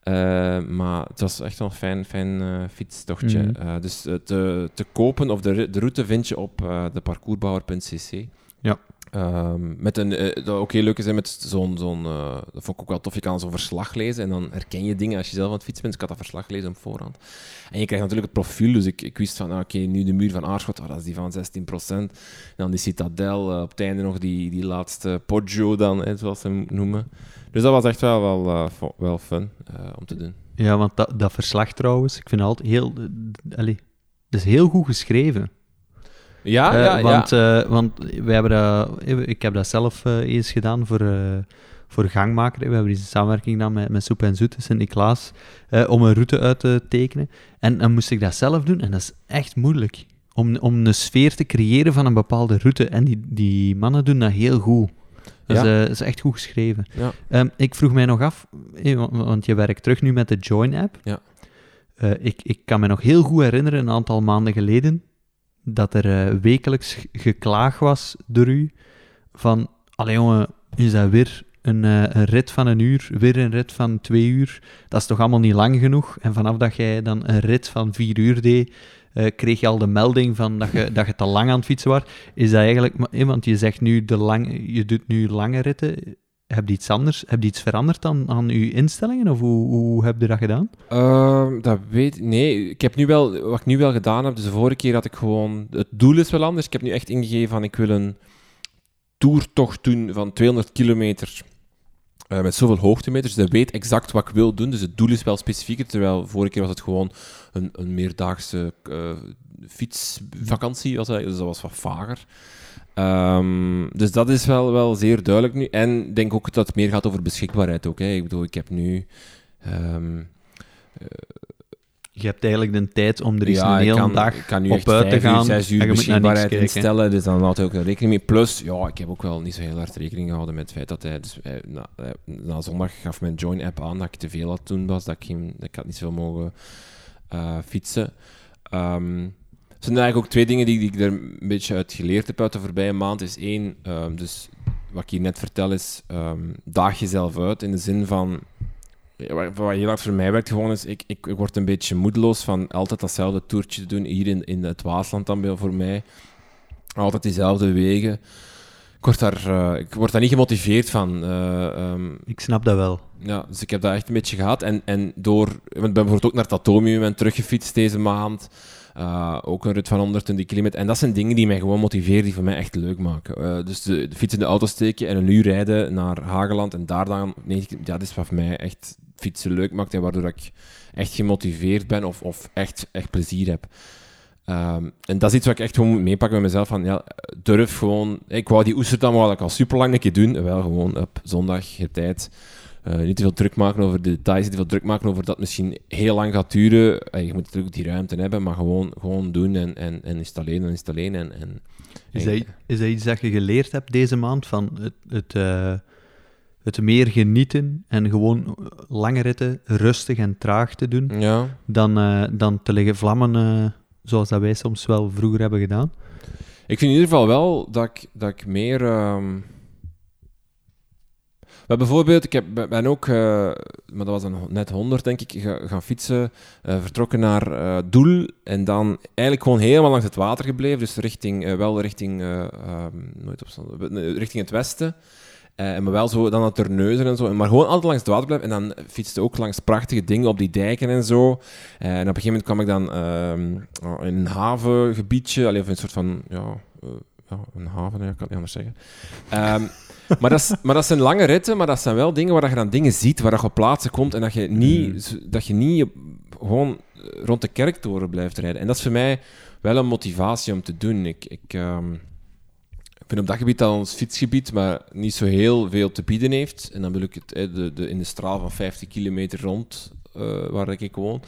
Uh, maar het was echt wel een fijn, fijn uh, fietstochtje. Mm -hmm. dus te, te kopen, of de, de route vind je op de parcoursbouwer.cc. Ja. Um, met een, uh, dat ook heel leuk is, met zo'n, zo'n uh, dat vond ik ook wel tof, je kan zo'n verslag lezen en dan herken je dingen als je zelf aan het fietsen bent. Dus ik had dat verslag gelezen op voorhand. En je krijgt natuurlijk het profiel, dus ik, ik wist van, ah, oké, nu de muur van Aarschot, oh, dat is die van 16%. En dan die Citadel, uh, op het einde nog die, die laatste Poggio dan, hè, zoals ze noemen. Dus dat was echt wel, wel, wel fun om te doen. Ja, want dat, dat verslag trouwens, ik vind altijd heel... Allee, dat is heel goed geschreven. Ja, ja, want, ja. want wij hebben dat, ik heb dat zelf eens gedaan voor, voor Gangmaker. We hebben deze samenwerking gedaan met, met Soep en Zoet, Sint-Niklaas, om een route uit te tekenen. En dan moest ik dat zelf doen en dat is echt moeilijk. Om, om een sfeer te creëren van een bepaalde route. En die, die mannen doen dat heel goed. Dat ja. is, uh, is, echt goed geschreven. Ja. Um, ik vroeg mij nog af, want je werkt terug nu met de Join-app. Ja. Uh, ik, ik kan me nog heel goed herinneren, een aantal maanden geleden, dat er uh, wekelijks geklaag was door u van, allee jongen, is dat weer een, een, rit van een uur, weer een rit van twee uur. Dat is toch allemaal niet lang genoeg? En vanaf dat jij dan een rit van vier uur deed, uh, kreeg je al de melding van dat je, dat je te lang aan het fietsen was. Is dat eigenlijk... Want je zegt nu, de lang, je doet nu lange ritten. Heb je iets anders? Heb je iets veranderd dan aan je instellingen? Of hoe, hoe heb je dat gedaan? Uh, dat weet Nee, ik heb nu wel... Wat ik nu wel gedaan heb, dus de vorige keer had ik gewoon... Het doel is wel anders. Ik heb nu echt ingegeven van ik wil een toertocht doen van 200 kilometer... Uh, met zoveel hoogtemeters. Dus weet exact wat ik wil doen. Dus het doel is wel specifieker. Terwijl vorige keer was het gewoon een, een meerdaagse uh, fietsvakantie. Was dus dat was wat vager. Um, dus dat is wel, wel zeer duidelijk nu. En ik denk ook dat het meer gaat over beschikbaarheid ook. Hè. Ik bedoel, ik heb nu... Um, je hebt eigenlijk de tijd om er eens een hele dag kan nu op uit te gaan. Zes uur beschikbaarheid instellen, dus dan laat hij ook een rekening mee. Plus, ja, ik heb ook wel niet zo heel hard rekening gehouden met het feit dat hij... Dus, na, na, zondag gaf mijn Join-app aan dat ik te veel had toen was, dat ik, hem, dat ik had niet zo mogen uh, fietsen. Um, zijn eigenlijk ook twee dingen die, die, ik er een beetje uit geleerd heb uit de voorbije maand. Is één, um, dus wat ik hier net vertel is, um, daag jezelf uit in de zin van wat, wat heel hard voor mij werkt gewoon is, ik, ik, ik, word een beetje moedeloos van altijd datzelfde toertje te doen, hier in, in het Waasland dan voor mij. Altijd diezelfde wegen. Ik word daar, uh, ik word daar niet gemotiveerd van. Uh, um, ik snap dat wel. Ja, dus ik heb dat echt een beetje gehad. En, en door, ik ben bijvoorbeeld ook naar het Atomium en teruggefietst deze maand. Uh, ook een rit van 120 kilometer. En dat zijn dingen die mij gewoon motiveren, die voor mij echt leuk maken. Uh, dus de, de, fiets in de auto steken en een uur rijden naar Hageland en daar dan... Ja, dat is wat voor mij echt fietsen leuk maakt en waardoor ik echt gemotiveerd ben of, of echt, echt plezier heb. Um, en dat is iets wat ik echt gewoon moet meepakken met mezelf. Van, ja, durf gewoon... Ik wou die ik al super lang een keer doen. Wel gewoon op zondag, je tijd. Uh, niet te veel druk maken over de details, niet te veel druk maken over dat het misschien heel lang gaat duren. Uh, je moet natuurlijk die ruimte hebben, maar gewoon, gewoon doen en, en, en alleen en alleen. En, en, is, dat, is dat iets dat je geleerd hebt deze maand? Van het, het, uh, het meer genieten en gewoon lange ritten rustig en traag te doen, ja. dan, dan te liggen vlammen zoals dat wij soms wel vroeger hebben gedaan? Ik vind in ieder geval wel dat ik, dat ik meer... Um maar bijvoorbeeld, ik heb, ben ook, uh, maar dat was net 100 denk ik, gaan fietsen, uh, vertrokken naar uh, Doel en dan eigenlijk gewoon helemaal langs het water gebleven, dus richting, wel richting, um, nooit op, richting het westen. en maar wel zo dan naar Terneuzen en zo, maar gewoon altijd langs het water blijven. En dan fietste ook langs prachtige dingen op die dijken en zo. en op een gegeven moment kwam ik dan um, in een havengebiedje, of een soort van, ja, een haven, ja, ik kan het niet anders zeggen. Um, maar, dat is, maar dat zijn lange ritten, maar dat zijn wel dingen waar je dan dingen ziet, waar je op plaatsen komt en dat je niet, hmm. dat je niet gewoon rond de kerktoren blijft rijden. En dat is voor mij wel een motivatie om te doen. Ik, ik, um, ik vind op dat gebied dat ons fietsgebied maar niet zo heel veel te bieden heeft. En dan wil ik het de, de, in de straal van 50 kilometer rond uh, waar ik woon.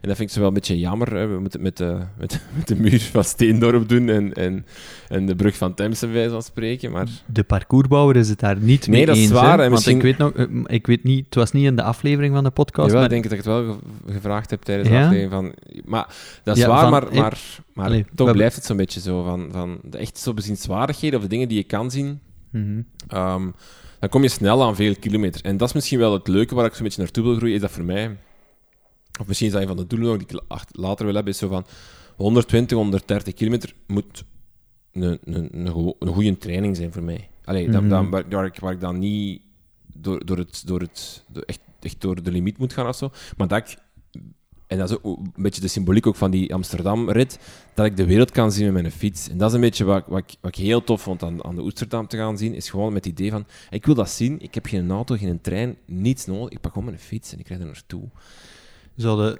En dat vind ik zo wel een beetje jammer. Hè. We moeten het met de, met, met de muur van Steendorp doen en, en, en de brug van Temse, bij van spreken. Maar... De parcoursbouwer is het daar niet mee eens. Nee, dat is waar. Want misschien... ik weet nog, eh, ik weet niet, het was niet in de aflevering van de podcast. Jawel, maar... ik denk dat ik het wel gevraagd heb tijdens de aflevering. Van... Maar dat is waar, maar, maar, maar Allee, toch blijft het zo'n beetje zo van, van de echt zo bezienswaardigheden of de dingen die je kan zien. Mm -hmm. dan kom je snel aan veel kilometers. En dat is misschien wel het leuke waar ik zo'n beetje naartoe wil groeien, is dat voor mij of misschien is dat een van de doelen die ik later wil hebben, is zo van 120, 130 kilometer moet een, een, een, goede training zijn voor mij. Allee, mm -hmm. waar, ik, waar ik dan niet door, door, het, door, het, echt, echt door de limiet moet gaan of zo, maar dat ik en dat is ook een beetje de symboliek ook van die Amsterdam-rit, dat ik de wereld kan zien met mijn fiets. En dat is een beetje wat, wat, ik, wat ik heel tof vond aan, aan de Oesterdam te gaan zien, is gewoon met het idee van, ik wil dat zien, ik heb geen auto, geen trein, niets nodig, ik pak gewoon mijn fiets en ik rijd er naartoe zouden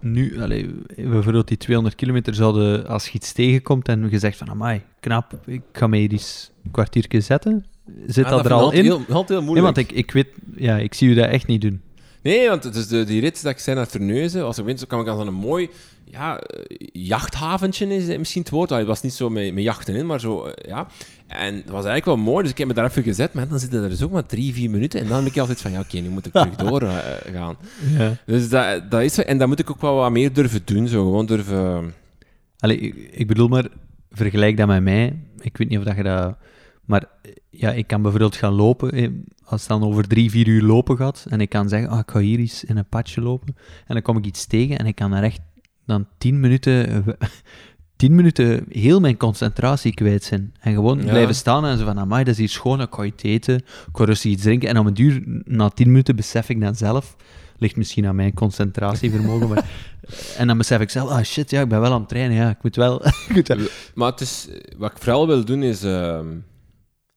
nu, allez, bijvoorbeeld die 200 kilometer, zouden als je iets tegenkomt en je zegt van, amai, knap, ik ga mij hier eens een kwartiertje zetten, zit dat, er al in? Heel, heel moeilijk. Nee, want ik, ik weet, ja, ik zie u dat echt niet doen. Nee, want dus de, die rit dat ik zei naar Terneuzen, als ik weet, kan ik als een mooi ja, jachthaventje is misschien het woord. Het was niet zo met, met jachten in, maar zo, eh, ja. En dat was eigenlijk wel mooi, dus ik heb me daar even gezet. Maar dan zitten er dus ook maar drie, vier minuten. En dan heb ik altijd van, ja, oké, nu moet ik terug doorgaan. Uh, ja. Dus dat, dat is En dat moet ik ook wel wat meer durven doen, zo gewoon durven... Allee, ik, bedoel maar, vergelijk dat met mij. Ik weet niet of dat je dat... Maar ja, ik kan bijvoorbeeld gaan lopen, eh, als het dan over drie, vier uur lopen gaat, en ik kan zeggen, oh, ik ga hier eens in een padje lopen, en dan kom ik iets tegen, en ik kan daar echt dan tien minuten, tien minuten heel mijn concentratie kwijt zijn. En gewoon blijven staan en zo van, amai, dat is hier schoon, ik ga iets eten, ik ga rustig iets drinken, en om een duur, na tien minuten, besef ik dan zelf, ligt misschien aan mijn concentratievermogen, maar... En dan besef ik zelf, ah shit, ja, ik ben wel aan het trainen, ja, ik moet wel... Maar het is, wat ik vooral wil doen is... Ehm,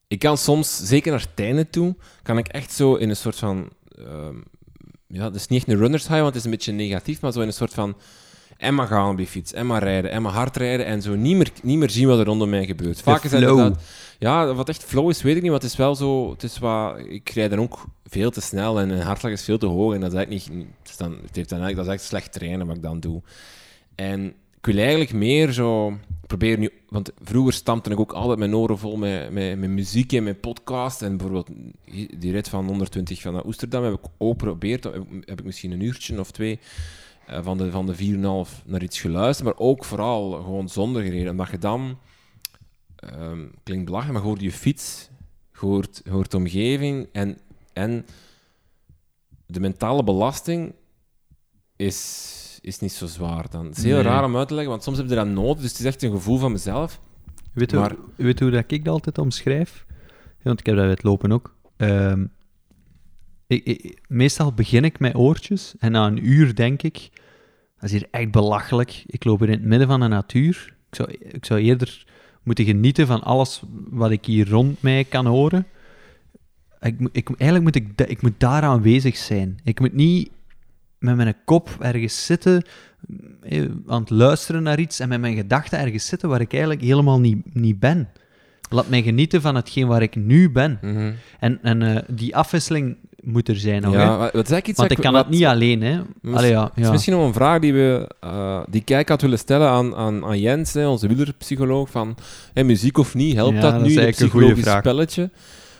ik kan soms, zeker naar tijden toe, kan ik echt zo in een soort van... Uh, ja, dat is niet echt een runners high, want het is een beetje negatief, maar zo in een soort van... En maar gaan op die fiets, en maar rijden, en maar hard rijden, en zo niet meer, niet meer zien wat er rondom mij gebeurt. Vaak is dat... Ja, wat echt flow is, weet ik niet, maar het is wel zo... Het is wat, ik rijd dan ook veel te snel en een hartslag is veel te hoog, en dat is eigenlijk niet... Het, is dan, het heeft dan eigenlijk, dat is echt slecht trainen wat ik dan doe. En ik wil eigenlijk meer zo probeer nu, want vroeger stampte ik ook altijd mijn oren vol met, met, met muziek en met podcast. En bijvoorbeeld die rit van 120 van Oesterdam heb ik ook geprobeerd. Heb, heb ik misschien een uurtje of twee uh, van de, van de 4,5 naar iets geluisterd. Maar ook vooral gewoon zonder gereden. Omdat je dan, um, klinkt belachelijk, maar je hoort je fiets, je hoort, hoort de omgeving en, en de mentale belasting is is niet zo zwaar dan. Het is heel raar om uit te leggen, want soms heb je dat nodig, dus het is echt een gevoel van mezelf. Weet, maar... hoe, weet hoe dat ik dat altijd omschrijf? want ik heb dat bij het lopen ook. Um, ik, meestal begin ik met oortjes en na een uur denk ik, dat is hier echt belachelijk. Ik loop hier in het midden van de natuur. Ik zou, ik zou eerder moeten genieten van alles wat ik hier rond mij kan horen. Ik, ik, eigenlijk moet ik, ik moet daar aanwezig zijn. Ik moet niet met mijn kop ergens zitten, eh, aan het luisteren naar iets en met mijn gedachten ergens zitten waar ik eigenlijk helemaal niet, niet ben. Laat mij genieten van hetgeen waar ik nu ben. Mhm. En, en uh, die afwisseling moet er zijn. Ook, ja, wat ik Want ik kan het niet alleen. Hè. Allee, ja, ja. is misschien nog een vraag die, we, uh, die kijk had willen stellen aan, aan, aan Jens, hè, onze wielerpsycholoog. Van hey, muziek of niet, helpt dat, nu? Een psychologisch spelletje.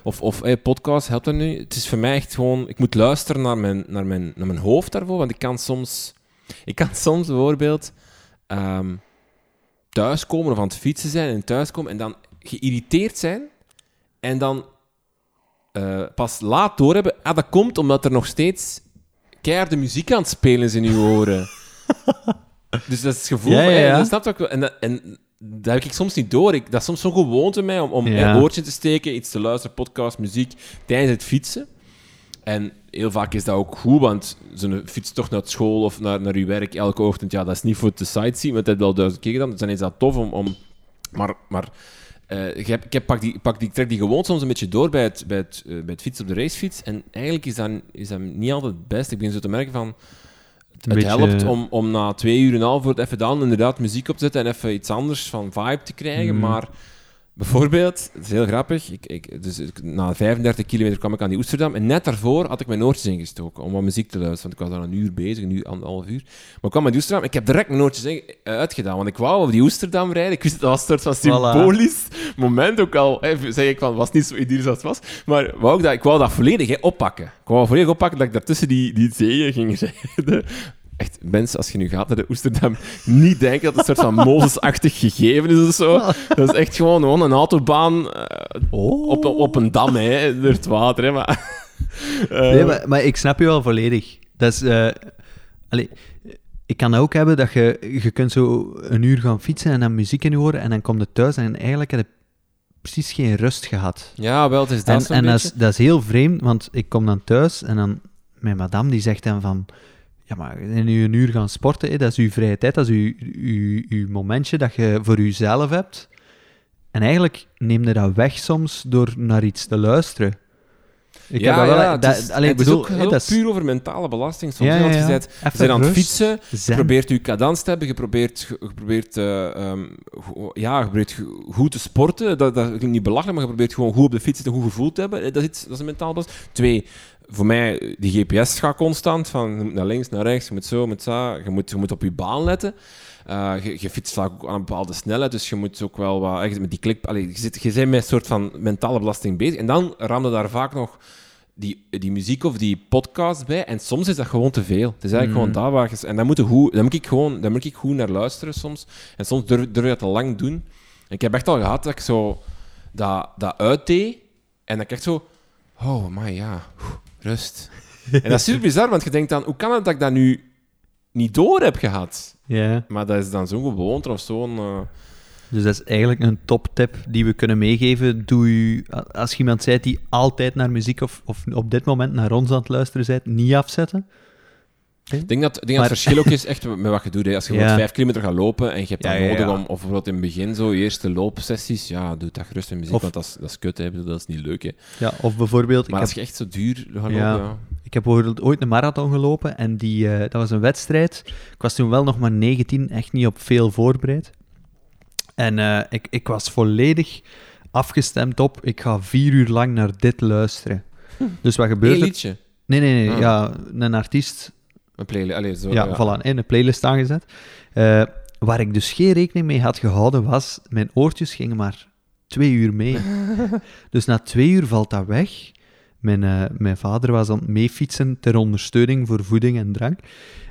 Of, of hey, podcast helpt dat nu? Het is voor mij echt gewoon... Ik moet luisteren naar mijn, naar mijn, naar mijn hoofd daarvoor, want ik kan soms... Ik kan soms bijvoorbeeld um, thuiskomen of aan het fietsen zijn en thuiskomen en dan geïrriteerd zijn en dan uh, pas laat doorhebben... Ah, dat komt omdat er nog steeds keiharde muziek aan het spelen is in uw oren. dus dat is het gevoel... Ja, ja, ja. Hey, snap wel. En, en dat heb ik soms niet door. Ik, dat is soms zo'n gewoonte mij om, om een oortje te steken, iets te luisteren, podcast, muziek, tijdens het fietsen. En heel vaak is dat ook goed, want zo'n fiets toch naar school of naar, naar je werk elke ochtend, ja, dat is niet voor te sightsee, want dat heb wel duizend keer gedaan. Dus dan is dat tof om... om maar maar uh, ik, heb, ik heb, pak die, pak die, trek die gewoon soms een beetje door bij het, bij het, uh, bij het fietsen op de racefiets. En eigenlijk is dat, is dat niet altijd het beste. Ik begin zo te merken van het helpt om, om na twee uur en een half voor even dan inderdaad muziek op te zetten en even iets anders van vibe te krijgen. Mhm. Maar bijvoorbeeld, het is heel grappig, ik, ik, dus na 35 kilometer kwam ik aan die Oesterdam en net daarvoor had ik mijn oortjes ingestoken om wat muziek te luisteren. Want ik was dan een uur bezig, een uur, anderhalf uur. Maar ik kwam aan die Oesterdam ik heb direct mijn oortjes uitgedaan, want ik wou op die Oesterdam rijden. Ik wist dat was een soort van symbolisch moment ook al. Hè, zeg ik van, was niet zo idyllisch als het was. Maar wou ik, dat, ik wou dat volledig hè, oppakken. Ik wou volledig oppakken dat ik daartussen die, die zeeën ging rijden echt, mensen, als je nu gaat naar de Oesterdam, niet denken dat het een soort van Mozes-achtig gegeven is of zo. Dat is echt gewoon, gewoon een autobaan uh, oh. op, op een dam, hè, door het water. Hè, maar, uh, nee, maar, maar, ik snap je wel volledig. Dat is... Uh, allez, ik kan ook hebben dat je, je kunt zo een uur gaan fietsen en dan muziek in horen en dan kom je thuis en eigenlijk heb je precies geen rust gehad. Ja, wel, het is dat En, en dat, is, dat is heel vreemd, want ik kom dan thuis en dan... Mijn madame die zegt dan van ja, maar in een uur gaan sporten, hè, dat is uw vrije tijd, dat is uw, uw, uw momentje dat je voor jezelf hebt. En eigenlijk neem je dat weg soms door naar iets te luisteren. Ik ja, heb dat wel, dat, is, alleen, het bedoel, is ook heel puur over mentale belasting. Soms, ja, ja, ja. je bent, aan het fietsen, je probeert je cadans te hebben, je probeert, je probeert, uh, um, ja, je probeert goed te sporten. Dat, dat niet belachelijk, maar je probeert gewoon goed op de fiets te goed gevoel te hebben. Dat is, iets, dat is een mentale belasting. Twee, voor mij, die GPS gaat constant, van je moet naar links, naar rechts, je moet zo, je moet zo. Je moet, je moet op je baan letten. Uh, je, je, fietst vaak ook aan een bepaalde snelheid, dus je moet ook wel wat... Met die klik, allee, je, zit, je bent met een soort van mentale belasting bezig. En dan ramde daar vaak nog die, die muziek of die podcast bij. En soms is dat gewoon te veel. Het is eigenlijk gewoon mm. daar waar je... En dan moet, goed, dan moet ik gewoon dan moet ik goed naar luisteren soms. En soms durf, durf je dat te lang doen. ik heb echt al gehad dat ik zo dat, dat uitdeed. En dan krijg je zo... Oh, maar ja, rust. en dat is super bizar, want je denkt dan... Hoe kan het dat ik dat nu niet door heb gehad? Ja. Maar dat is dan zo'n gewoonte of zo'n... Uh... Dus dat is eigenlijk een top-tip die we kunnen meegeven. Doe u, als je iemand zei die altijd naar muziek of, of op dit moment naar ons aan het luisteren bent, niet afzetten. Ik denk dat, denk dat het verschil ook is echt met wat je doet. Hè. Als je ja. vijf kilometer gaat lopen en je hebt dat nodig om, of bijvoorbeeld in het begin zo, eerste loopsessies, ja, doe dat gerust met muziek, want dat is, dat is kut, hè. dat is niet leuk. Hè. Ja, of bijvoorbeeld... Maar als je echt zo duur gaat lopen. Ik heb ooit een marathon gelopen en die, uh, dat was een wedstrijd. Ik was toen wel nog maar 19, echt niet op veel voorbereid. En uh, ik, ik was volledig afgestemd op, ik ga vier uur lang naar dit luisteren. Hm. Dus wat gebeurt er? liedje? Nee, nee, nee. Ah. Ja, een artiest een playlist, allez, zo, ja, ja. Voilà, in een playlist aangezet. Uh, waar ik dus geen rekening mee had gehouden was, mijn oortjes gingen maar twee uur mee. dus na twee uur valt dat weg. Mijn, uh, mijn vader was aan het meefietsen ter ondersteuning voor voeding en drank.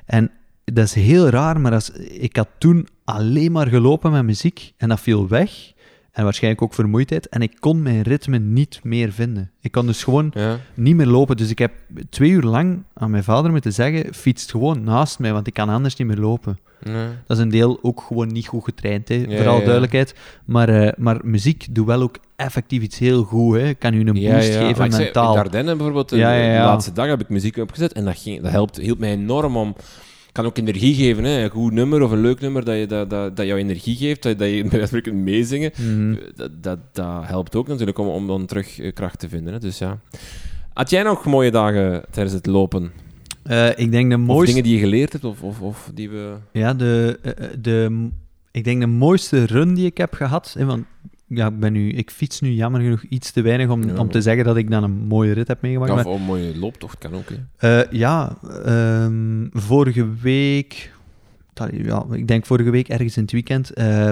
En dat is heel raar, maar als, ik had toen alleen maar gelopen met muziek en dat viel weg. En waarschijnlijk ook vermoeidheid. En ik kon mijn ritme niet meer vinden. Ik kon dus gewoon niet meer lopen. Dus ik heb twee uur lang aan mijn vader moeten zeggen: fietst gewoon naast mij, want ik kan anders niet meer lopen. Nee. Dat is een deel ook gewoon niet goed getraind, hè, ja, vooral duidelijkheid. Maar, uh, maar muziek doet wel ook effectief iets heel goed. Hè. Kan u een boost geven mentaal. in Dardenne bijvoorbeeld, de, de, laatste dag heb ik muziek opgezet en dat, ging, dat helpt, hielp mij enorm om kan ook energie geven. Hè. Een goed nummer of een leuk nummer dat, je, dat, dat, dat jou energie geeft, dat, dat je bij kunt meezingen. Mm. Dat, dat, dat, helpt ook natuurlijk om, om dan terug eh, kracht te vinden. Hè. Dus ja. Had jij nog mooie dagen tijdens het lopen? Uh, ik denk de mooiste... Of dingen die je geleerd hebt, of, of, of die we... Ja, de, uh, de, ik denk de mooiste run die ik heb gehad, hè, want ja, ik, ben nu, ik fiets nu jammer genoeg iets te weinig om, om te zeggen dat ik dan een mooie rit heb meegemaakt. Of een mooie looptocht kan ook. Hè. Uh, ja, um, vorige week, ja, ik denk vorige week ergens in het weekend. Uh,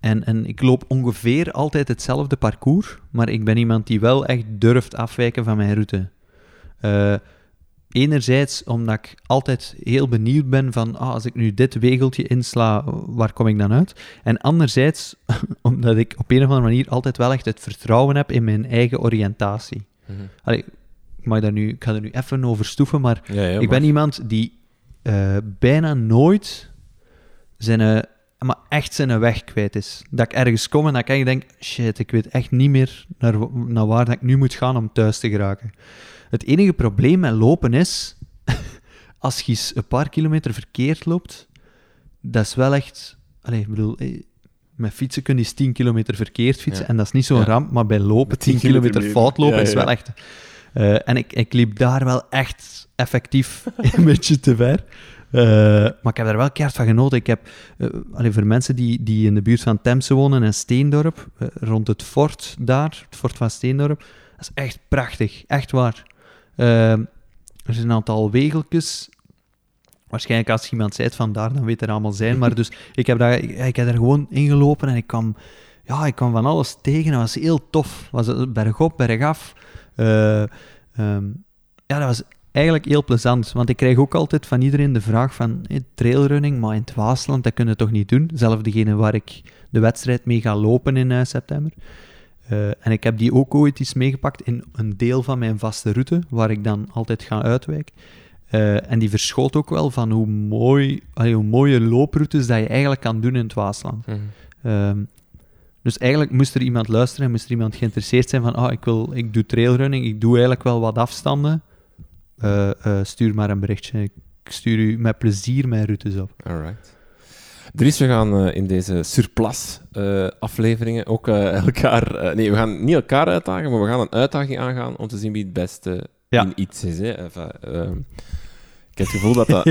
en, en ik loop ongeveer altijd hetzelfde parcours, maar ik ben iemand die wel echt durft afwijken van mijn route. Uh, enerzijds omdat ik altijd heel benieuwd ben van ah, als ik nu dit wegeltje insla, waar kom ik dan uit? En anderzijds omdat ik op een of andere manier altijd wel echt het vertrouwen heb in mijn eigen oriëntatie. Mm ik, mag daar nu, ik ga er nu even over stoeven, maar ik ben iemand die uh, bijna nooit zijn, uh, maar echt zijn weg kwijt is. Dat ik ergens kom en dat ik denk, shit, ik weet echt niet meer naar, naar waar dat ik nu moet gaan om thuis te geraken. Het enige probleem met lopen is, als je eens een paar kilometer verkeerd loopt, dat is wel echt... Allez, ik bedoel, eh, met fietsen kun je 10 kilometer verkeerd fietsen en dat is niet zo'n ramp, maar bij lopen, 10 kilometer fout lopen, is wel echt... Uh, en ik, ik liep daar wel echt effectief een beetje te ver. Uh, maar ik heb daar wel keihard van genoten. Ik heb, uh, voor mensen die, die in de buurt van Temse wonen en Steendorp, rond het fort daar, het fort van Steendorp, dat is echt prachtig, echt waar. Ehm, er zijn een aantal wegeltjes. Waarschijnlijk als iemand zei van daar, dan weet er allemaal zijn. Maar dus ik heb, daar, ik, heb er gewoon ingelopen en ik kwam, ja, ik kwam van alles tegen. Dat was heel tof. Was het bergop, bergaf. Uh, ja, dat was eigenlijk heel plezant. Want ik krijg ook altijd van iedereen de vraag van hey, trailrunning, maar in het Waasland, dat kun je toch niet doen? Zelf degene waar ik de wedstrijd mee ga lopen in uh, september. Uh, en ik heb die ook ooit eens meegepakt in een deel van mijn vaste route, waar ik dan altijd ga uitwijken. Uh, en die verschoot ook wel van hoe, mooi, allee, hoe mooie looproutes dat je eigenlijk kan doen in het Waasland. Mm -hmm. dus eigenlijk moest er iemand luisteren en moest er iemand geïnteresseerd zijn van oh, ik, wil, ik doe trailrunning, ik doe eigenlijk wel wat afstanden. Uh, stuur maar een berichtje. Ik stuur u met plezier mijn routes op. Alright. Dries, we gaan uh, in deze surplus-afleveringen uh, ook uh, elkaar... nee, we gaan niet elkaar uitdagen, maar we gaan een uitdaging aangaan om te zien wie het beste ja. in iets is. Hè. Enfin, ehm, ik heb het gevoel dat dat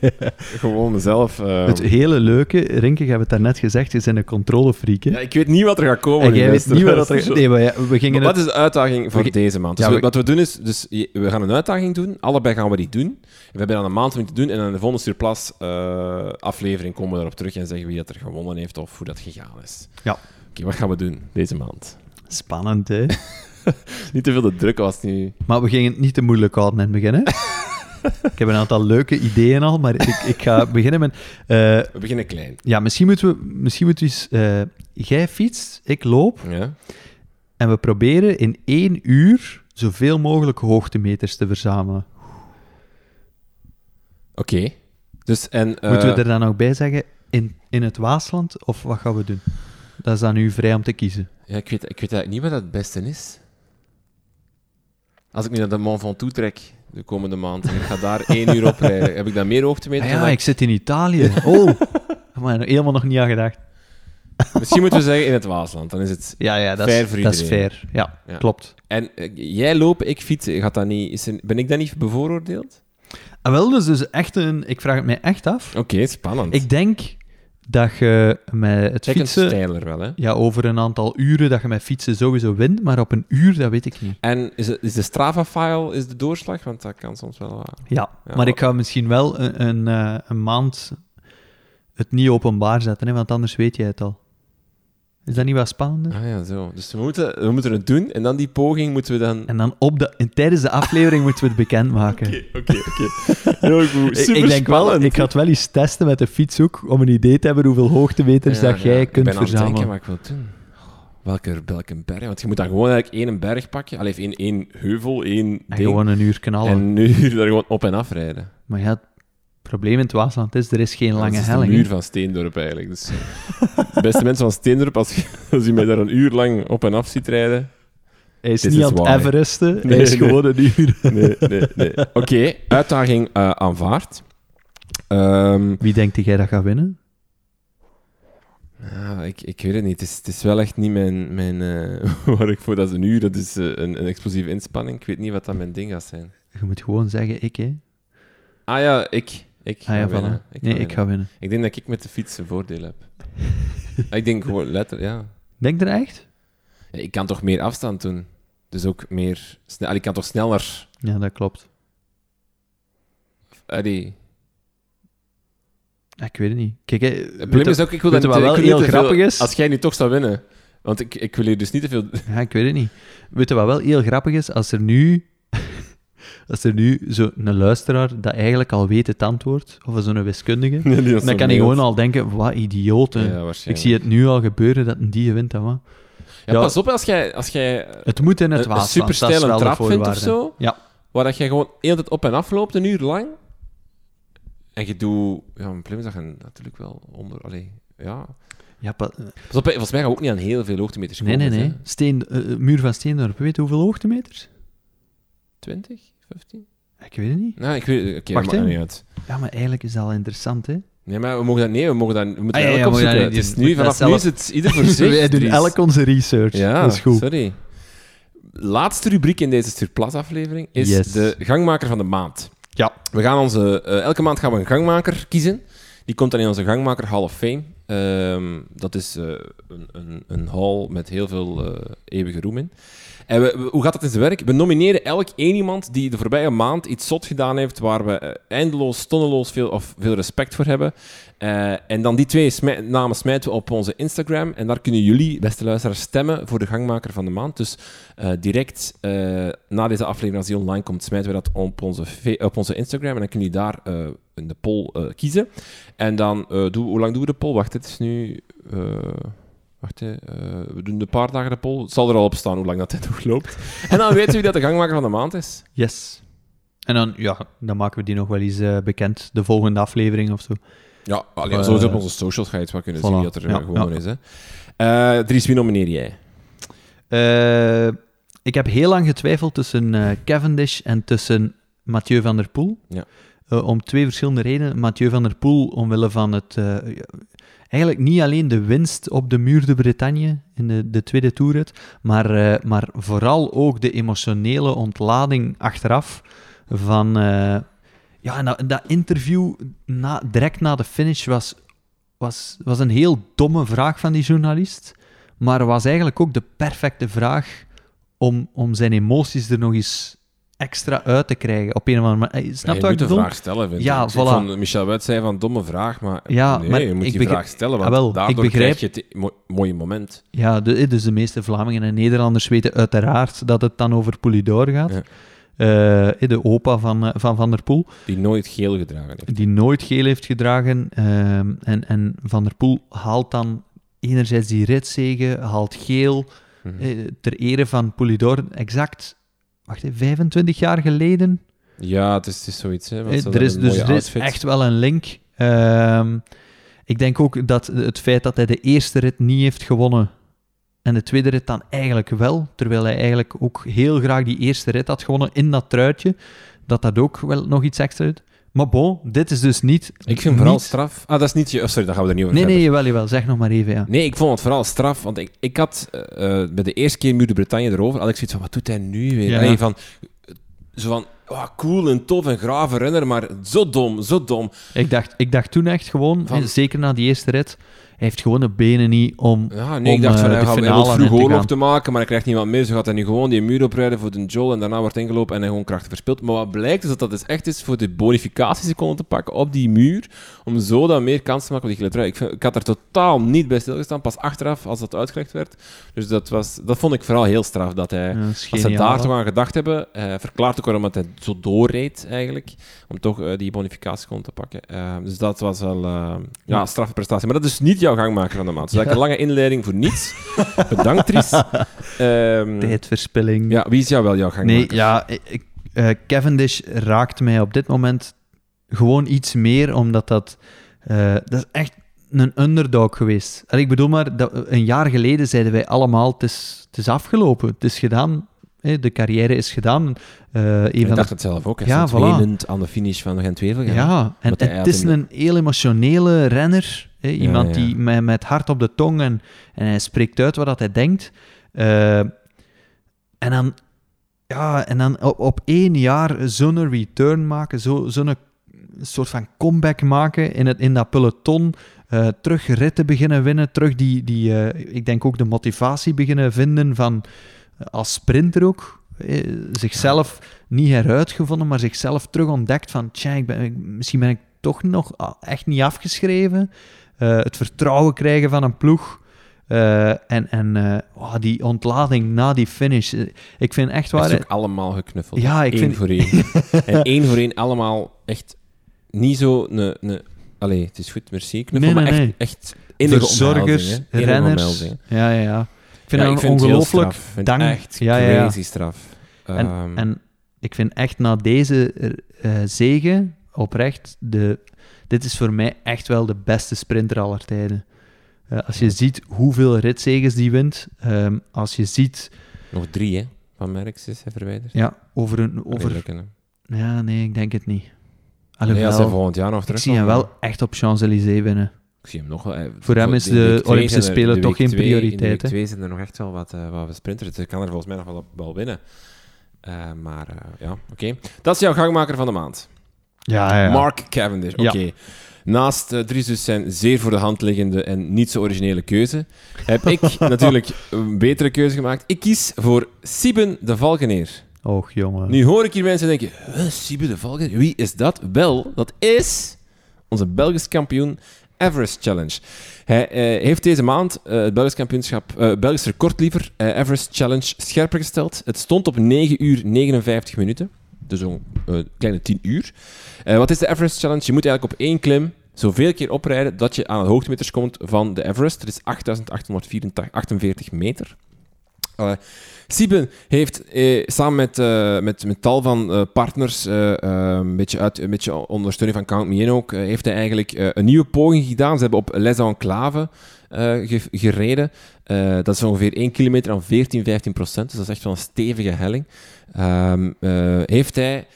gewoon zelf... Uh... Het hele leuke, Rinke, ik heb het daarnet gezegd, je bent een controlefreak. Ja, ik weet niet wat er gaat komen. En jij weet niet wat er Nee, maar ja, we gingen Wat is de uitdaging voor deze maand? Dus ja, we... Wat we doen is, dus we gaan een uitdaging doen. Allebei gaan we die doen. We hebben dan een maand om te doen. En in de volgende surplus uh, aflevering komen we erop terug en zeggen wie dat er gewonnen heeft of hoe dat gegaan is. Ja. Oké, okay, wat gaan we doen deze maand? Spannend, hè? niet te veel de druk was nu. Maar we gingen het niet te moeilijk houden in het begin, hè? Ik heb een aantal leuke ideeën al, maar ik, ik ga beginnen met... Uh, we beginnen klein. Ja, misschien moeten we, misschien moeten we eens... Uh, jij fietst, ik loop. Ja. en we proberen in één uur zoveel mogelijk hoogtemeters te verzamelen. Oké. Dus, en, Moeten we er dan ook bij zeggen, in, in het Waasland, of wat gaan we doen? Dat is aan u vrij om te kiezen. Ja, ik weet, ik weet eigenlijk niet wat het beste is. Als ik nu naar de Mont Ventoux trek de komende maand en ik ga daar één uur op rijden, heb ik dan meer hoogtemeters? Ah ja, ik zit in Italië. Oh, maar helemaal nog niet aan gedacht. Misschien moeten we zeggen in het Waasland, dan is het ja, ja, dat fair is, voor Dat is fair, ja, klopt. En uh, jij lopen, ik fietsen, gaat dat niet, is er, ben ik dan niet bevooroordeeld? Ah, wel, dus, dus echt een... Ik vraag het mij echt af. Oké, spannend. Ik denk dat je met het fietsen... stijler wel, hè? Ja, over een aantal uren dat je met fietsen sowieso wint, maar op een uur, dat weet ik niet. En is, het, is de Strava-file is de doorslag? Want dat kan soms wel... Uh... Ja, ja, maar ik ga misschien wel een, een, uh, een maand het niet openbaar zetten, hè, want anders weet jij het al. Is dat niet wat spannender? Ah ja, zo. Dus we moeten, we moeten het doen en dan die poging moeten we dan... En dan op de, en tijdens de aflevering moeten we het bekendmaken. Oké, oké, oké. Heel goed. Super ik, denk wel, ik ga het wel eens testen met de fietshoek om een idee te hebben hoeveel hoogtemeters ja, dat jij ja, kunt ik verzamelen. Ik ben aan het denken wat ik wil doen. Welke, welke berg? Want je moet dan gewoon eigenlijk één berg pakken. Alleen één, één heuvel, één En ding. gewoon een uur knallen. En een uur daar gewoon op en af rijden. Maar ja, probleem in het Waasland is, er is geen lange helling. Dat is de muur van Steendorp eigenlijk. Dus, de beste mensen van Steendorp, als je, als je mij daar een uur lang op en af ziet rijden... Hij is niet aan het Everesten, nee, hij is nee. gewoon een uur. Nee, nee, nee. Oké, okay, uitdaging uh, aanvaard. Um, Wie denkt jij dat gaat winnen? Ja, ik, ik weet het niet. Het is, het is wel echt niet mijn... mijn uh, waar ik voor dat is een uur, dat is uh, een, een explosieve inspanning. Ik weet niet wat dat mijn ding gaat zijn. Je moet gewoon zeggen, ik, hè. Ah ja, ik. Ik ga ah, ja, winnen. Voilà. Ik nee, ik ga winnen. Ik denk dat ik met de fiets een voordeel heb. ik denk gewoon letterlijk, ja. Denk er echt? Ja, ik kan toch meer afstand doen. Dus ook meer... Snel, ik kan toch sneller... Ja, dat klopt. Allee. Ik weet het niet. Kijk, hè, het probleem is ook, ik wil dat wat wel heel grappig veel, is? Als jij nu toch zou winnen. Want ik, ik wil hier dus niet te veel... Ja, ik weet het niet. Weet je wat wel heel grappig is? Als er nu als er nu zo'n luisteraar dat eigenlijk al weet het antwoord, of zo'n wiskundige, dan kan hij gewoon al denken, wat idioten. Ja, ik zie het nu al gebeuren dat een die wint. Dat, wat. Ja, ja, pas op als jij, als jij het moet in het een, een supersteile trap vindt of zo, ja. waar dat jij gewoon heel tijd op en af loopt, een uur lang, en je doet... Ja, mijn dat je natuurlijk wel onder... Allee, ja... Ja, pa, pas op, volgens mij gaan we ook niet aan heel veel hoogtemeters nee, komen. Nee, nee, nee. Steen, uh, muur van Steendorp, weet je hoeveel hoogtemeters? 20? 15? Ik weet het niet. Nou, ik weet okay, Wacht, maar niet uit. Ja, maar eigenlijk is dat al interessant, hè? Nee, maar we mogen dat... Nee, we mogen dat... We moeten ah, ja, ja, ja, opzoeken. Ja, het is nu, vanaf nu is het ieder voor zich. Wij doen elk onze research. Ja, dat is goed. sorry. Laatste rubriek in deze Surplus-aflevering is yes. de gangmaker van de maand. Ja. We gaan onze... Uh, elke maand gaan we een gangmaker kiezen. Die komt dan in onze gangmaker Hall of Fame. Um, dat is uh, een, een, een hall met heel veel uh, eeuwige roem in. En hoe gaat dat in zijn werk? We nomineren elk één iemand die de voorbije maand iets zot gedaan heeft, waar we uh, eindeloos, tonneloos veel, of veel respect voor hebben. Uh, en dan die twee namen smijten we op onze Instagram. En daar kunnen jullie, beste luisteraars, stemmen voor de gangmaker van de maand. Dus uh, direct na deze aflevering, als die online komt, smijten we dat op onze, op onze Instagram. En dan kunnen jullie daar in de poll kiezen. En dan, doen, hoe lang doen we de poll? Wacht, het is nu... Wacht, hè. Uh, we doen een paar dagen de poll. Het zal er al op staan hoe lang dat dit nog loopt. En dan weten we dat de gangmaker van de maand is. Yes. En dan, ja, dan maken we die nog wel eens uh, bekend, de volgende aflevering of zo. Ja, alleen uh, sowieso op onze socials ga je het wel kunnen voilà. zien dat er ja, gewoon ja. is. Hè. Dries, wie nomineer jij? ik heb heel lang getwijfeld tussen Cavendish en tussen Mathieu van der Poel. Ja. om twee verschillende redenen. Mathieu van der Poel, omwille van het eigenlijk niet alleen de winst op de Muur de Bretagne in de, de tweede toerrit, maar, uh, maar vooral ook de emotionele ontlading achteraf van... Uh, ja, en dat, dat interview na, direct na de finish was, was, was een heel domme vraag van die journalist, maar was eigenlijk ook de perfecte vraag om, om zijn emoties er nog eens extra uit te krijgen op een of andere manier. Snap ja, je moet ik de vraag stellen, vind ja, ik. Voilà. Van Michel Wet zei van domme vraag, maar ja, nee, maar je moet die begrijp, vraag stellen, want ah, wel, daardoor ik begrijp, krijg je het mo mooie moment. Ja, de, dus de meeste Vlamingen en Nederlanders weten uiteraard dat het dan over Poulidor gaat. Ja. Uh, de opa van, van Van der Poel. Die nooit geel gedragen heeft. Die nooit geel heeft gedragen. Uh, en, en Van der Poel haalt dan enerzijds die ritzegen, haalt geel, mhm. ter ere van Poulidor, exact, wacht, 25 jaar geleden. Ja, het is, het is zoiets. Hè, er is dus er is echt wel een link. Ehm, ik denk ook dat het feit dat hij de eerste rit niet heeft gewonnen en de tweede rit dan eigenlijk wel, terwijl hij eigenlijk ook heel graag die eerste rit had gewonnen in dat truitje, dat dat ook wel nog iets extra doet. Maar bon, dit is dus niet... Ik vind vooral straf... Ah, dat is niet... Je, oh, sorry, daar gaan we er niet over Nee, nee, jawel, jawel. Zeg nog maar even, ja. Nee, ik vond het vooral straf, want ik, ik had uh, bij de eerste keer Muur de Bretagne erover, had ik zoiets van, wat doet hij nu weer? Ja. van, zo van, oh, cool en tof en grave renner, maar zo dom, zo dom. Ik dacht, ik dacht toen echt gewoon, van, zeker na die eerste rit, heeft gewoon de benen niet om. Ja, nee, ik dacht van hij gaat vroeg oorlog te maken, maar hij krijgt niet wat meer. Zo gaat hij nu gewoon die muur oprijden voor de Joel en daarna wordt ingelopen en hij gewoon krachten verspilt. Maar wat blijkt is dat dat dus echt is voor de bonificatieseconden te pakken op die muur, om zo dan meer kans te maken op die gele Ik, ik had er totaal niet bij stilgestaan, pas achteraf als dat uitgelegd werd. Dus dat, was, dat vond ik vooral heel straf, dat hij, als ze daar toch aan gedacht hebben, uh, verklaart ook waarom hij zo doorreed eigenlijk, om toch uh, die bonificatieseconden te pakken. Uh, dus dat was wel ja, straffe prestatie. Maar dat is niet jouw gangmaker van de maand. Dus dat is een lange inleiding voor niets. Bedankt, Tris. Um, Tijdverspilling. Ja, wie is jou wel jouw gangmaker? Nee, ja, ik, uh, Cavendish raakt mij op dit moment gewoon iets meer, omdat dat... Uh, dat is echt een underdog geweest. En ik bedoel maar, dat, een jaar geleden zeiden wij allemaal, het is, het is afgelopen, het is gedaan de carrière is gedaan. Uh, ik dacht het zelf ook. Hij ja, voilà. aan de finish van Gent-Wevelgem. Ja, en, het is een heel emotionele renner. Hè? Iemand die met, met hart op de tong en, en hij spreekt uit wat hij denkt. Uh, en dan, ja, en dan op, op één jaar zo'n return maken, zo'n zo soort van comeback maken in, het, in dat peloton. Uh, terug ritten beginnen winnen, terug die, die ik denk ook de motivatie beginnen vinden van als sprinter ook eh, zichzelf niet heruitgevonden, maar zichzelf terug ontdekt van tja, ik ben, misschien ben ik toch nog echt niet afgeschreven. Uh, het vertrouwen krijgen van een ploeg. Uh, en en uh, oh, die ontlading na die finish. Ik vind echt waar... Het is ook allemaal geknuffeld. Ja, ik Eén vind... voor één. en één voor één allemaal echt niet zo... Ne, ne, allee, het is goed, merci. Knuffel, nee, nee, maar echt, echt Verzorgers, renners. Ja, ja, ja vind ja, ongelooflijk dank. Echt ja, ja, crazy straf. En, um, en, ik vind echt na deze uh, zegen oprecht, de, dit is voor mij echt wel de beste sprinter aller tijden. Uh, als je ziet hoeveel ritzegens die wint, um, als je ziet... Nog drie, hè? Van Merckx is hij verwijderd. Ja, over een... Over... ja, nee, ik denk het niet. Alhoewel, nee, als hij volgend jaar nog terug Ik zie hem wel echt op Champs-Élysées winnen. Ik zie hem nog wel. Voor hem is de Olympische Spelen toch geen prioriteit. In de week zijn er nog echt wel wat, uh, wat sprinters. Dus ik kan er volgens mij nog wel, wel winnen. Uh, maar uh, ja, oké. Okay. Dat is jouw gangmaker van de maand. Ja, ja. Mark Cavendish, oké. Okay. Ja. Naast uh, dus zijn zeer voor de hand liggende en niet zo originele keuze, heb ik natuurlijk een betere keuze gemaakt. Ik kies voor Sieben de Valkeneer. Och, jongen. Nu hoor ik hier mensen denken, Sieben de Valkeneer, wie is dat? Wel, dat is onze Belgisch kampioen Everest Challenge. Hij uh, heeft deze maand uh, het Belgisch kampioenschap, uh, Belgisch record liever, Everest Challenge scherper gesteld. Het stond op 9 uur 59 minuten, dus zo'n kleine 10 uur. wat is de Everest Challenge? Je moet eigenlijk op één klim zoveel keer oprijden dat je aan de hoogtemeters komt van de Everest. Dat is 8848 meter. Sieben heeft eh, samen met, met, met tal van partners, een, beetje uit, een beetje ondersteuning van Count Me In ook, heeft hij eigenlijk een nieuwe poging gedaan. Ze hebben op Les Enclaves ge gereden. dat is ongeveer 1 kilometer aan 14, 15 procent, dus dat is echt wel een stevige helling. Um, heeft hij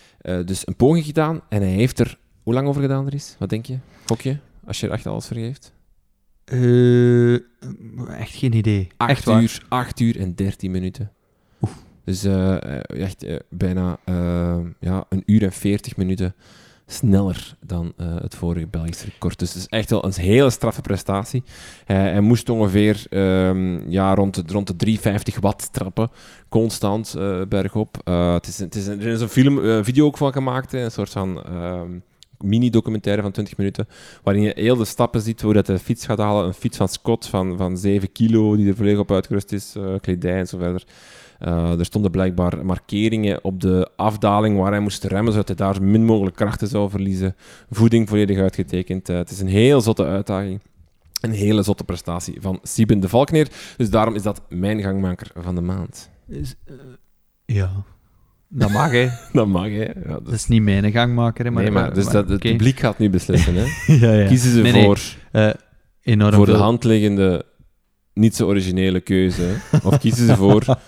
dus een poging gedaan en hij heeft er... Hoe lang over gedaan er is? Wat denk je? Gok je? Als je er echt alles vergeeft? echt geen idee. 8 uur, 8 uur en 13 minuten. Dus uh, echt uh, bijna ja, een uur en 40 minuten sneller dan het vorige Belgisch record. Dus het is echt wel een hele straffe prestatie. hij moest ongeveer um, ja, rond, de, rond de 350 watt trappen, constant bergop. het is, het is een, er is een film, video ook van gemaakt, een soort van ehm, mini-documentaire van 20 minuten, waarin je heel de stappen ziet hoe dat de fiets gaat halen. Een fiets van Scott van, van 7 kilo, die er volledig op uitgerust is, kledij en zo verder. Uh, er stonden blijkbaar markeringen op de afdaling waar hij moest remmen, zodat hij daar min mogelijk krachten zou verliezen. Voeding volledig uitgetekend. Uh, het is een heel zotte uitdaging. Een hele zotte prestatie van Sieben de Valkneer. Dus daarom is dat mijn gangmaker van de maand. Is, uh, ja, dat mag, hè. dat mag, hè. Ja, dat... is niet mijn gangmaker, Maar, nee, maar, dus dat, het publiek gaat nu beslissen, hè. ja, ja. Kiezen ze voor, uh, enorm voor de hand liggende niet zo originele keuze. Of kiezen ze voor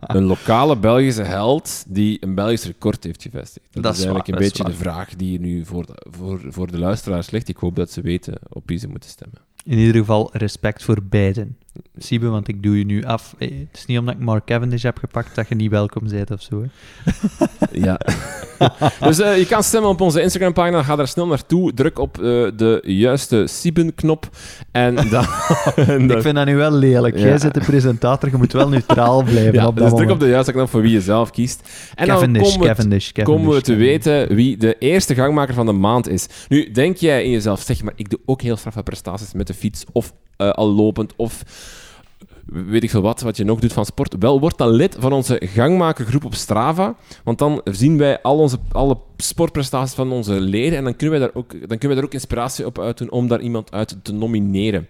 een lokale Belgische held die een Belgisch record heeft gevestigd? Dat, is eigenlijk een beetje de vraag die hier nu voor de, voor, voor de luisteraars ligt. Ik hoop dat ze weten op wie ze moeten stemmen. In ieder geval respect voor beiden. Siebe, want ik doe je nu af. Het is niet omdat ik Mark Cavendish heb gepakt dat je niet welkom bent of zo. ja. dus uh, je kan stemmen op onze Instagram-pagina. Ga daar snel naartoe. Druk op uh, de juiste Sieben-knop. En dan, Ik vind dat nu wel lelijk. Jij zit de presentator, je moet wel neutraal blijven. Ja, op dus druk op de juiste knop voor wie je zelf kiest. En Cavendish, dan komen, Cavendish, Cavendish, komen we te weten wie de eerste gangmaker van de maand is. Nu, denk jij in jezelf, zeg maar, ik doe ook heel straffe prestaties met de fiets of uh, al lopend of weet ik veel wat, wat je nog doet van sport. Wel, word dan lid van onze gangmakergroep op Strava. Want dan zien wij al onze, alle sportprestaties van onze leden. En dan kunnen, wij daar ook, dan kunnen wij daar ook inspiratie op uitdoen om daar iemand uit te nomineren.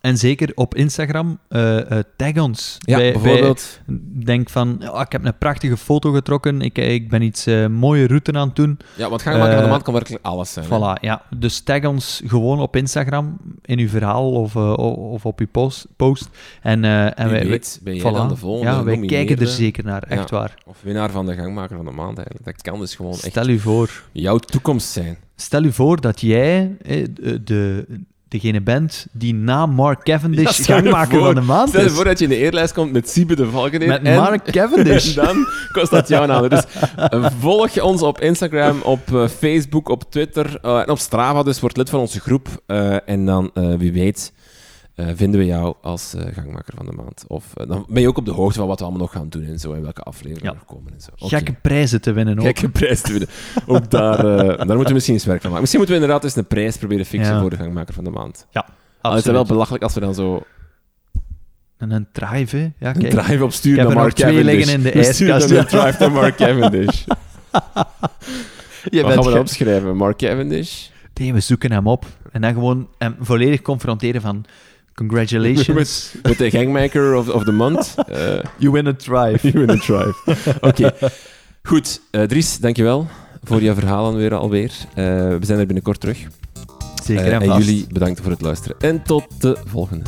En zeker op Instagram, uh, uh, tag ons. Ja, bijvoorbeeld. denk van, oh, ik heb een prachtige foto getrokken, ik, ik ben iets uh, mooie route aan het doen. Ja, want gaan maken van de maand kan werkelijk alles zijn. Voilà, ja. Dus tag ons gewoon op Instagram, in uw verhaal of, of op uw post. post. En, en wij, weet, ben jij dan de volgende Ja, wij kijken er zeker naar, echt waar. Of winnaar van de gangmaker van de maand eigenlijk. Dat kan dus gewoon Stel echt u voor. jouw toekomst zijn. Stel u voor dat jij de, degene bent die na Mark Cavendish ja, gangmaker van de maand Stel je voor dat je in de eerlijst komt met Siebe de Valkenheer. Met en, Mark Cavendish. En dan kost dat jouw naam. Dus uh, volg ons op Instagram, op uh, Facebook, op Twitter uh, en op Strava. Dus word lid van onze groep. en dan, wie weet, vinden we jou als uh, gangmaker van de maand. Of uh, dan ben je ook op de hoogte van wat we allemaal nog gaan doen en zo, en welke afleveringen ja. nog komen en zo. Okay. Gekke prijzen te winnen ook. Gekke prijzen te winnen. ook daar, daar moeten we misschien eens werk van maken. Misschien moeten we inderdaad eens een prijs proberen fixen ja. voor de gangmaker van de maand. Ja, Al is het wel belachelijk als we dan zo... En een drive, hè? Ja, kijk. Een drive op stuur naar Mark Cavendish. liggen in de ijskast. een drive naar Mark Cavendish. Je Wat gaan we opschrijven? Mark Cavendish? Nee, we zoeken hem op. En dan gewoon hem volledig confronteren van... Congratulations. Met de gangmaker of, of the month. Uh, you win a drive. you win a drive. Oké. Okay. Goed, uh, Dries, dankjewel voor je verhalen weer alweer. Uh, we zijn er binnenkort terug. Zeker en, en jullie bedankt voor het luisteren. En tot de volgende.